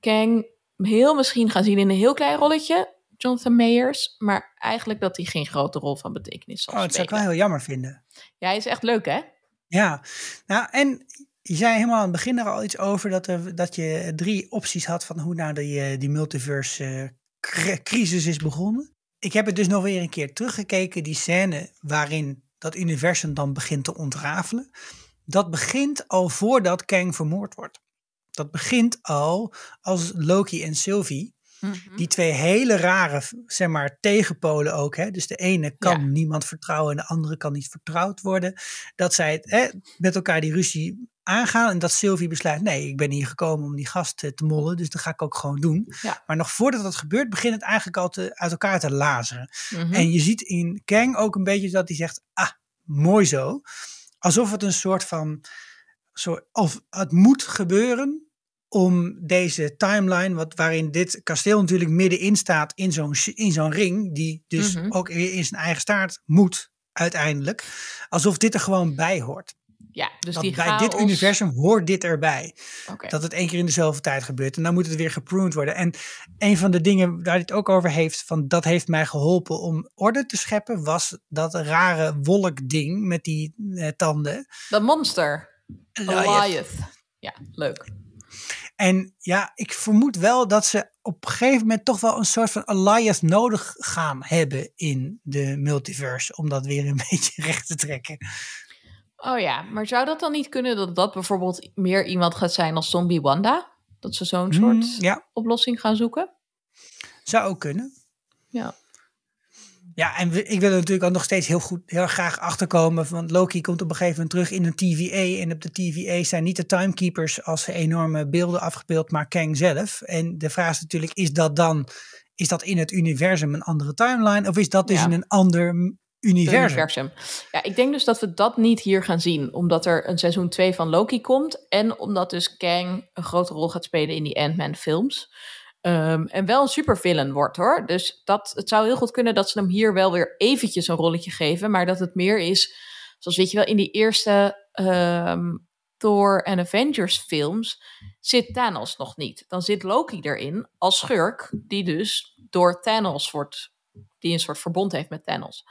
Kang heel misschien gaan zien in een heel klein rolletje, Jonathan Mayers. Maar eigenlijk dat hij geen grote rol van betekenis zal Oh, dat zou ik wel heel jammer vinden. Ja, hij is echt leuk hè? Ja, nou en je zei helemaal aan het begin er al iets over dat, er, dat je drie opties had van hoe nou die, eh, die multiverse eh, cr- crisis is begonnen. ik heb het dus nog weer een keer teruggekeken, die scène waarin dat universum dan begint te ontrafelen. Dat begint al voordat Kang vermoord wordt. Dat begint al als Loki en Sylvie Mhm. die twee hele rare, zeg maar, tegenpolen ook. Hè? Dus de ene kan Ja. niemand vertrouwen en de andere kan niet vertrouwd worden. Dat zij het, hè, met elkaar die ruzie aangaan en dat Sylvie besluit, nee, ik ben hier gekomen om die gast te mollen, dus dat ga ik ook gewoon doen. Ja. Maar nog voordat dat gebeurt, begint het eigenlijk al te, uit elkaar te lazeren. Mhm. En je ziet in Kang ook een beetje dat hij zegt, ah, mooi zo. Alsof het een soort van, soort, of het moet gebeuren om deze timeline, wat, waarin dit kasteel natuurlijk middenin staat in zo'n in zo'n ring, die dus Mhm. ook weer in zijn eigen staart moet uiteindelijk, alsof dit er gewoon bij hoort. Ja, dus dat die bij dit universum hoort dit erbij. Dat het één keer in dezelfde tijd gebeurt. En dan moet het weer gepruned worden. En een van de dingen waar hij het ook over heeft, van dat heeft mij geholpen om orde te scheppen, was dat rare wolkding met die eh, tanden. Dat monster. Goliath. Ja, leuk. En ja, ik vermoed wel dat ze op een gegeven moment toch wel een soort van Goliath nodig gaan hebben in de multiverse. Om dat weer een *laughs* beetje recht te trekken. Oh ja, maar zou dat dan niet kunnen dat dat bijvoorbeeld meer iemand gaat zijn als Zombie Wanda? Dat ze zo'n soort Hmm, ja, oplossing gaan zoeken? zou ook kunnen. Ja. Ja, en we- ik wil er natuurlijk ook nog steeds heel goed, heel graag achterkomen. Want Loki komt op een gegeven moment terug in een TVA. En op de TVA zijn niet de timekeepers als enorme beelden afgebeeld, maar Kang zelf. En de vraag is natuurlijk, is dat dan, is dat in het universum een andere timeline? Of is dat dus Ja. in een ander universum? universum. Ja, ik denk dus dat we dat niet hier gaan zien. Omdat er een seizoen 2 van Loki komt. En omdat dus Kang een grote rol gaat spelen in die Ant-Man films. Ehm, en wel een supervillain wordt hoor. Dus dat, het zou heel goed kunnen dat ze hem hier wel weer eventjes een rolletje geven. Maar dat het meer is, zoals weet je wel, in die eerste ehm, Thor en Avengers films zit Thanos nog niet. Dan zit Loki erin als schurk, die dus door Thanos wordt, die een soort verbond heeft met Thanos.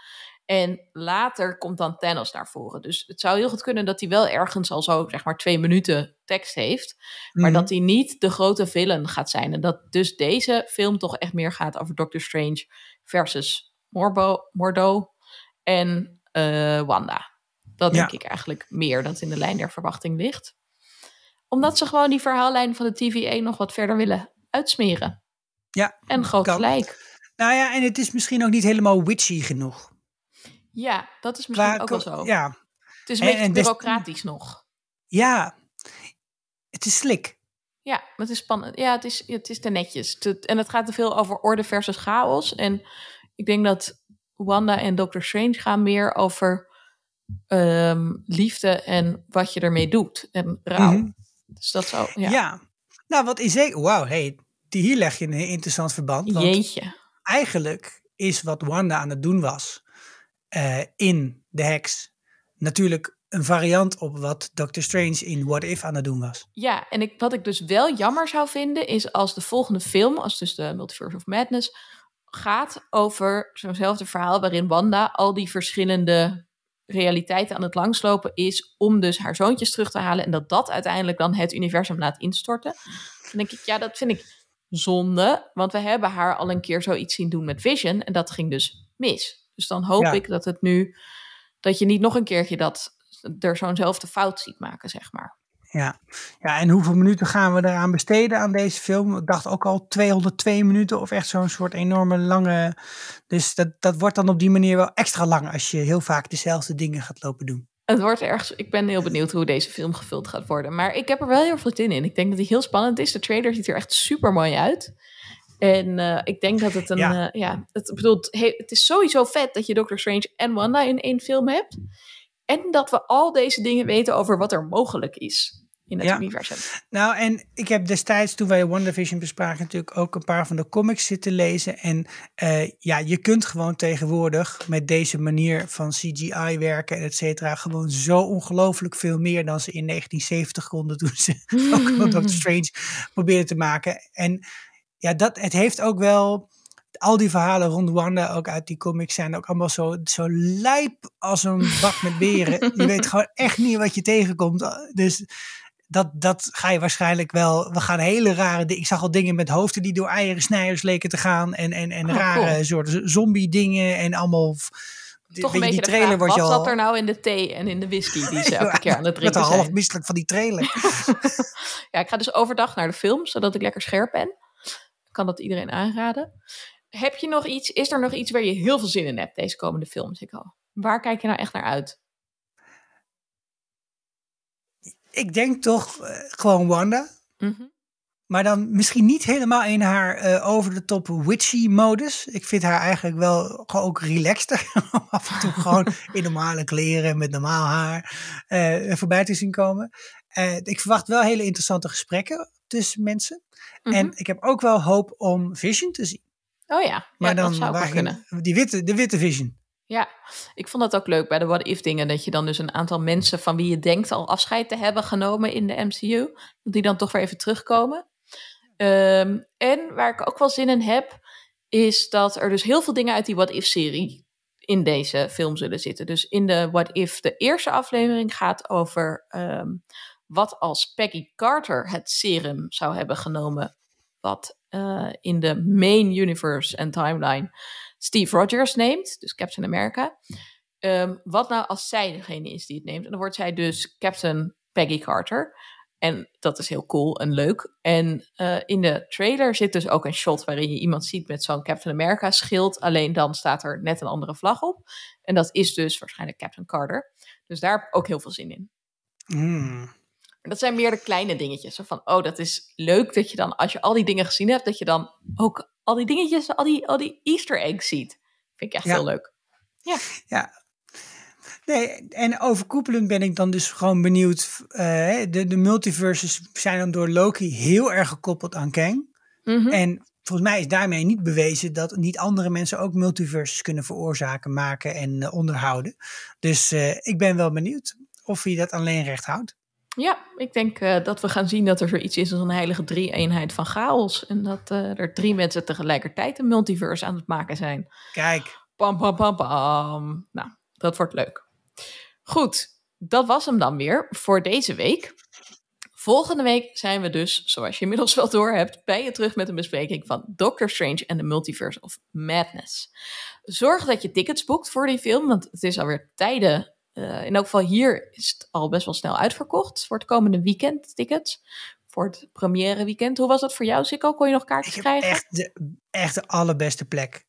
En later komt dan Thanos naar voren. Dus het zou heel goed kunnen dat hij wel ergens al zo, zeg maar, twee minuten tekst heeft. Maar Mhm. dat hij niet de grote villain gaat zijn. En dat dus deze film toch echt meer gaat over Doctor Strange versus Morbo, Mordo en eh, Wanda. Dat denk ik eigenlijk meer dat in de lijn der verwachting ligt. Omdat ze gewoon die verhaallijn van de TVA nog wat verder willen uitsmeren. Ja, En groot kan. gelijk. Nou ja, en het is misschien ook niet helemaal witchy genoeg. Ja, dat is misschien Qua- ook wel zo. Ja, Het is een En- beetje en des- bureaucratisch nog. ja, het is slik. Ja, maar het is spannend. Ja, het is, het is te netjes. Te- en het gaat te veel over orde versus chaos. En ik denk dat Wanda en Doctor Strange gaan meer over ehm, liefde en wat je ermee doet. En rouw. Mhm. Dus dat zou, Ja. ja. nou wat is zeker, wauw, hey, die- hier leg je een interessant verband. Want Jeetje. eigenlijk is wat Wanda aan het doen was eh, in The Hex natuurlijk een variant op wat Doctor Strange in What If aan het doen was. Ja, en ik, wat ik dus wel jammer zou vinden, is als de volgende film, als dus de Multiverse of Madness, gaat over zo'nzelfde verhaal waarin Wanda al die verschillende realiteiten aan het langslopen is om dus haar zoontjes terug te halen en dat dat uiteindelijk dan het universum laat instorten. Dan denk ik, ja, dat vind ik zonde, want we hebben haar al een keer zoiets zien doen met Vision en dat ging dus mis. Dus dan hoop Ja. ik dat het nu, dat je niet nog een keertje dat er zo'nzelfde fout ziet maken, zeg maar. Ja. ja, en hoeveel minuten gaan we eraan besteden aan deze film? Ik dacht ook al 202 minuten of echt zo'n soort enorme lange. Dus dat, dat wordt dan op die manier wel extra lang als je heel vaak dezelfde dingen gaat lopen doen. Het wordt erg. Ik ben heel benieuwd hoe deze film gevuld gaat worden. Maar ik heb er wel heel veel zin in. Ik denk dat hij heel spannend is. De trailer ziet er echt super mooi uit. En eh, ik denk dat het een. Ja. Ja, ja het, bedoelt, het is sowieso vet dat je Doctor Strange en Wanda in één film hebt. En dat we al deze dingen weten over wat er mogelijk is in het Ja. universum. Nou, en ik heb destijds, toen wij WandaVision bespraken, natuurlijk ook een paar van de comics zitten lezen. En eh, ja, je kunt gewoon tegenwoordig met deze manier van CGI werken en et cetera, gewoon zo ongelooflijk veel meer dan ze in 1970 konden toen ze *laughs* ook Doctor *laughs* Strange probeerden te maken. En ja, dat, het heeft ook wel, al die verhalen rond Wanda, ook uit die comics, zijn ook allemaal zo, zo lijp als een bak met beren. *laughs* je weet gewoon echt niet wat je tegenkomt. Dus dat, dat ga je waarschijnlijk wel. We gaan hele rare dingen. Ik zag al dingen met hoofden die door eieren snijders leken te gaan. En, en, en Oh, rare cool. soorten zombie dingen. En allemaal. Toch weet een je, beetje die trailer vraag, wat je al. zat er nou in de thee en in de whisky die ze *laughs* elke keer aan het drinken al half zijn? misselijk van die trailer. *laughs* Ja, ik ga dus overdag naar de film, zodat ik lekker scherp ben. Kan dat iedereen aanraden. Heb je nog iets, is er nog iets waar je heel veel zin in hebt, deze komende films? Ik al. Waar kijk je nou echt naar uit? ik denk toch eh, gewoon Wanda. Mhm. Maar dan misschien niet helemaal in haar eh, over de top witchy modus. Ik vind haar eigenlijk wel ook relaxter. *laughs* Af en toe gewoon *laughs* in normale kleren met normaal haar eh, voorbij te zien komen. Ik verwacht wel hele interessante gesprekken tussen mensen. Mhm. En ik heb ook wel hoop om Vision te zien. Oh ja, Maar ja dan dat zou waar kunnen. die witte, de witte Vision. Ja, ik vond dat ook leuk bij de What If dingen. Dat je dan dus een aantal mensen van wie je denkt al afscheid te hebben genomen in de MCU. Die dan toch weer even terugkomen. Ehm, en waar ik ook wel zin in heb, is dat er dus heel veel dingen uit die What If serie in deze film zullen zitten. Dus in de What If, de eerste aflevering gaat over ehm, wat als Peggy Carter het serum zou hebben genomen. Wat eh, in de main universe en timeline Steve Rogers neemt, dus Captain America. Ehm, wat nou als zij degene is die het neemt? En dan wordt zij dus Captain Peggy Carter. En dat is heel cool en leuk. En eh, in de trailer zit dus ook een shot waarin je iemand ziet met zo'n Captain America schild. Alleen dan staat er net een andere vlag op. En dat is dus waarschijnlijk Captain Carter. Dus daar heb ik ook heel veel zin in. Hmm. Dat zijn meer de kleine dingetjes. Zo van, oh, dat is leuk dat je dan, als je al die dingen gezien hebt, dat je dan ook al die dingetjes, al die, al die Easter eggs ziet. Vind ik echt Ja. heel leuk. Ja. Nee, en overkoepelend ben ik dan dus gewoon benieuwd. eh, de, de multiverses zijn dan door Loki heel erg gekoppeld aan Kang. Mhm. En volgens mij is daarmee niet bewezen dat niet andere mensen ook multiverses kunnen veroorzaken, maken en eh, onderhouden. Dus eh, ik ben wel benieuwd of hij dat alleen recht houdt. Ja, ik denk eh, dat we gaan zien dat er zoiets is als een heilige drie-eenheid van chaos. En dat eh, er drie mensen tegelijkertijd een multiverse aan het maken zijn. Kijk, Pam, pam, pam, pam. Nou, dat wordt leuk. Goed, dat was hem dan weer voor deze week. Volgende week zijn we dus, zoals je inmiddels wel door hebt, bij je terug met een bespreking van Doctor Strange en the Multiverse of Madness. Zorg dat je tickets boekt voor die film, want het is alweer tijden. Eh, in elk geval hier is het al best wel snel uitverkocht voor het komende weekend tickets. Voor het première weekend. Hoe was dat voor jou, Sikko? Kon je nog kaartjes krijgen? echt de, echt de allerbeste plek.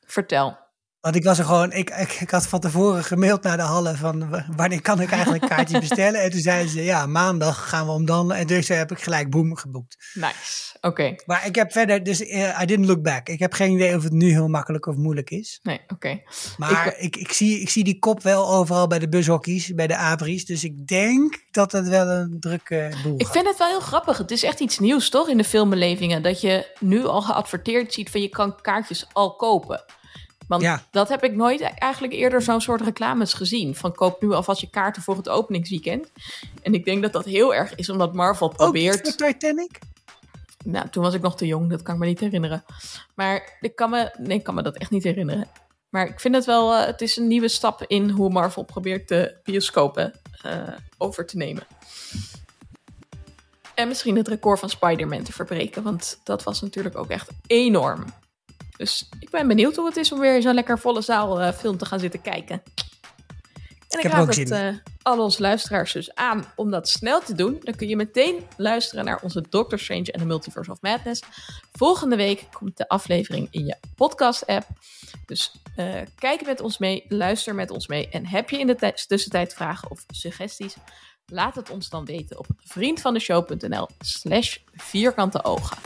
Vertel. Want ik was er gewoon, ik, ik, ik had van tevoren gemaild naar de hallen van wanneer kan ik eigenlijk kaartjes bestellen. En toen zeiden ze, ja, maandag gaan we om dan. En dus heb ik gelijk boem geboekt. Nice. Oké. Maar ik heb verder, dus eh, I didn't look back. Ik heb geen idee of het nu heel makkelijk of moeilijk is. Nee, oké. Maar Ik- ik, ik, zie, ik zie die kop wel overal bij de bushockeys, bij de abris. Dus ik denk dat het wel een drukke boel Ik gaat. vind het wel heel grappig. Het is echt iets nieuws, toch, in de filmbelevingen. Dat je nu al geadverteerd ziet van je kan kaartjes al kopen. Want Ja. dat heb ik nooit eigenlijk eerder zo'n soort reclames gezien. Van koop nu alvast je kaarten voor het openingsweekend. En ik denk dat dat heel erg is omdat Marvel Ook probeert... iets met Titanic? Nou, toen was ik nog te jong, dat kan ik me niet herinneren. Maar ik kan me, nee, ik kan me dat echt niet herinneren. Maar ik vind het wel, eh, het is een nieuwe stap in hoe Marvel probeert de bioscopen eh, over te nemen. En misschien het record van Spider-Man te verbreken, want dat was natuurlijk ook echt enorm. Dus ik ben benieuwd hoe het is om weer zo'n lekker volle zaal eh, film te gaan zitten kijken. En ik, heb er raad het eh, al onze luisteraars dus aan om dat snel te doen. Dan kun je meteen luisteren naar onze Doctor Strange en the Multiverse of Madness. Volgende week komt de aflevering in je podcast-app. Dus eh, kijk met ons mee, luister met ons mee. En heb je in de tij- tussentijd vragen of suggesties? Laat het ons dan weten op vriendvandeshow.nl slash vierkante ogen.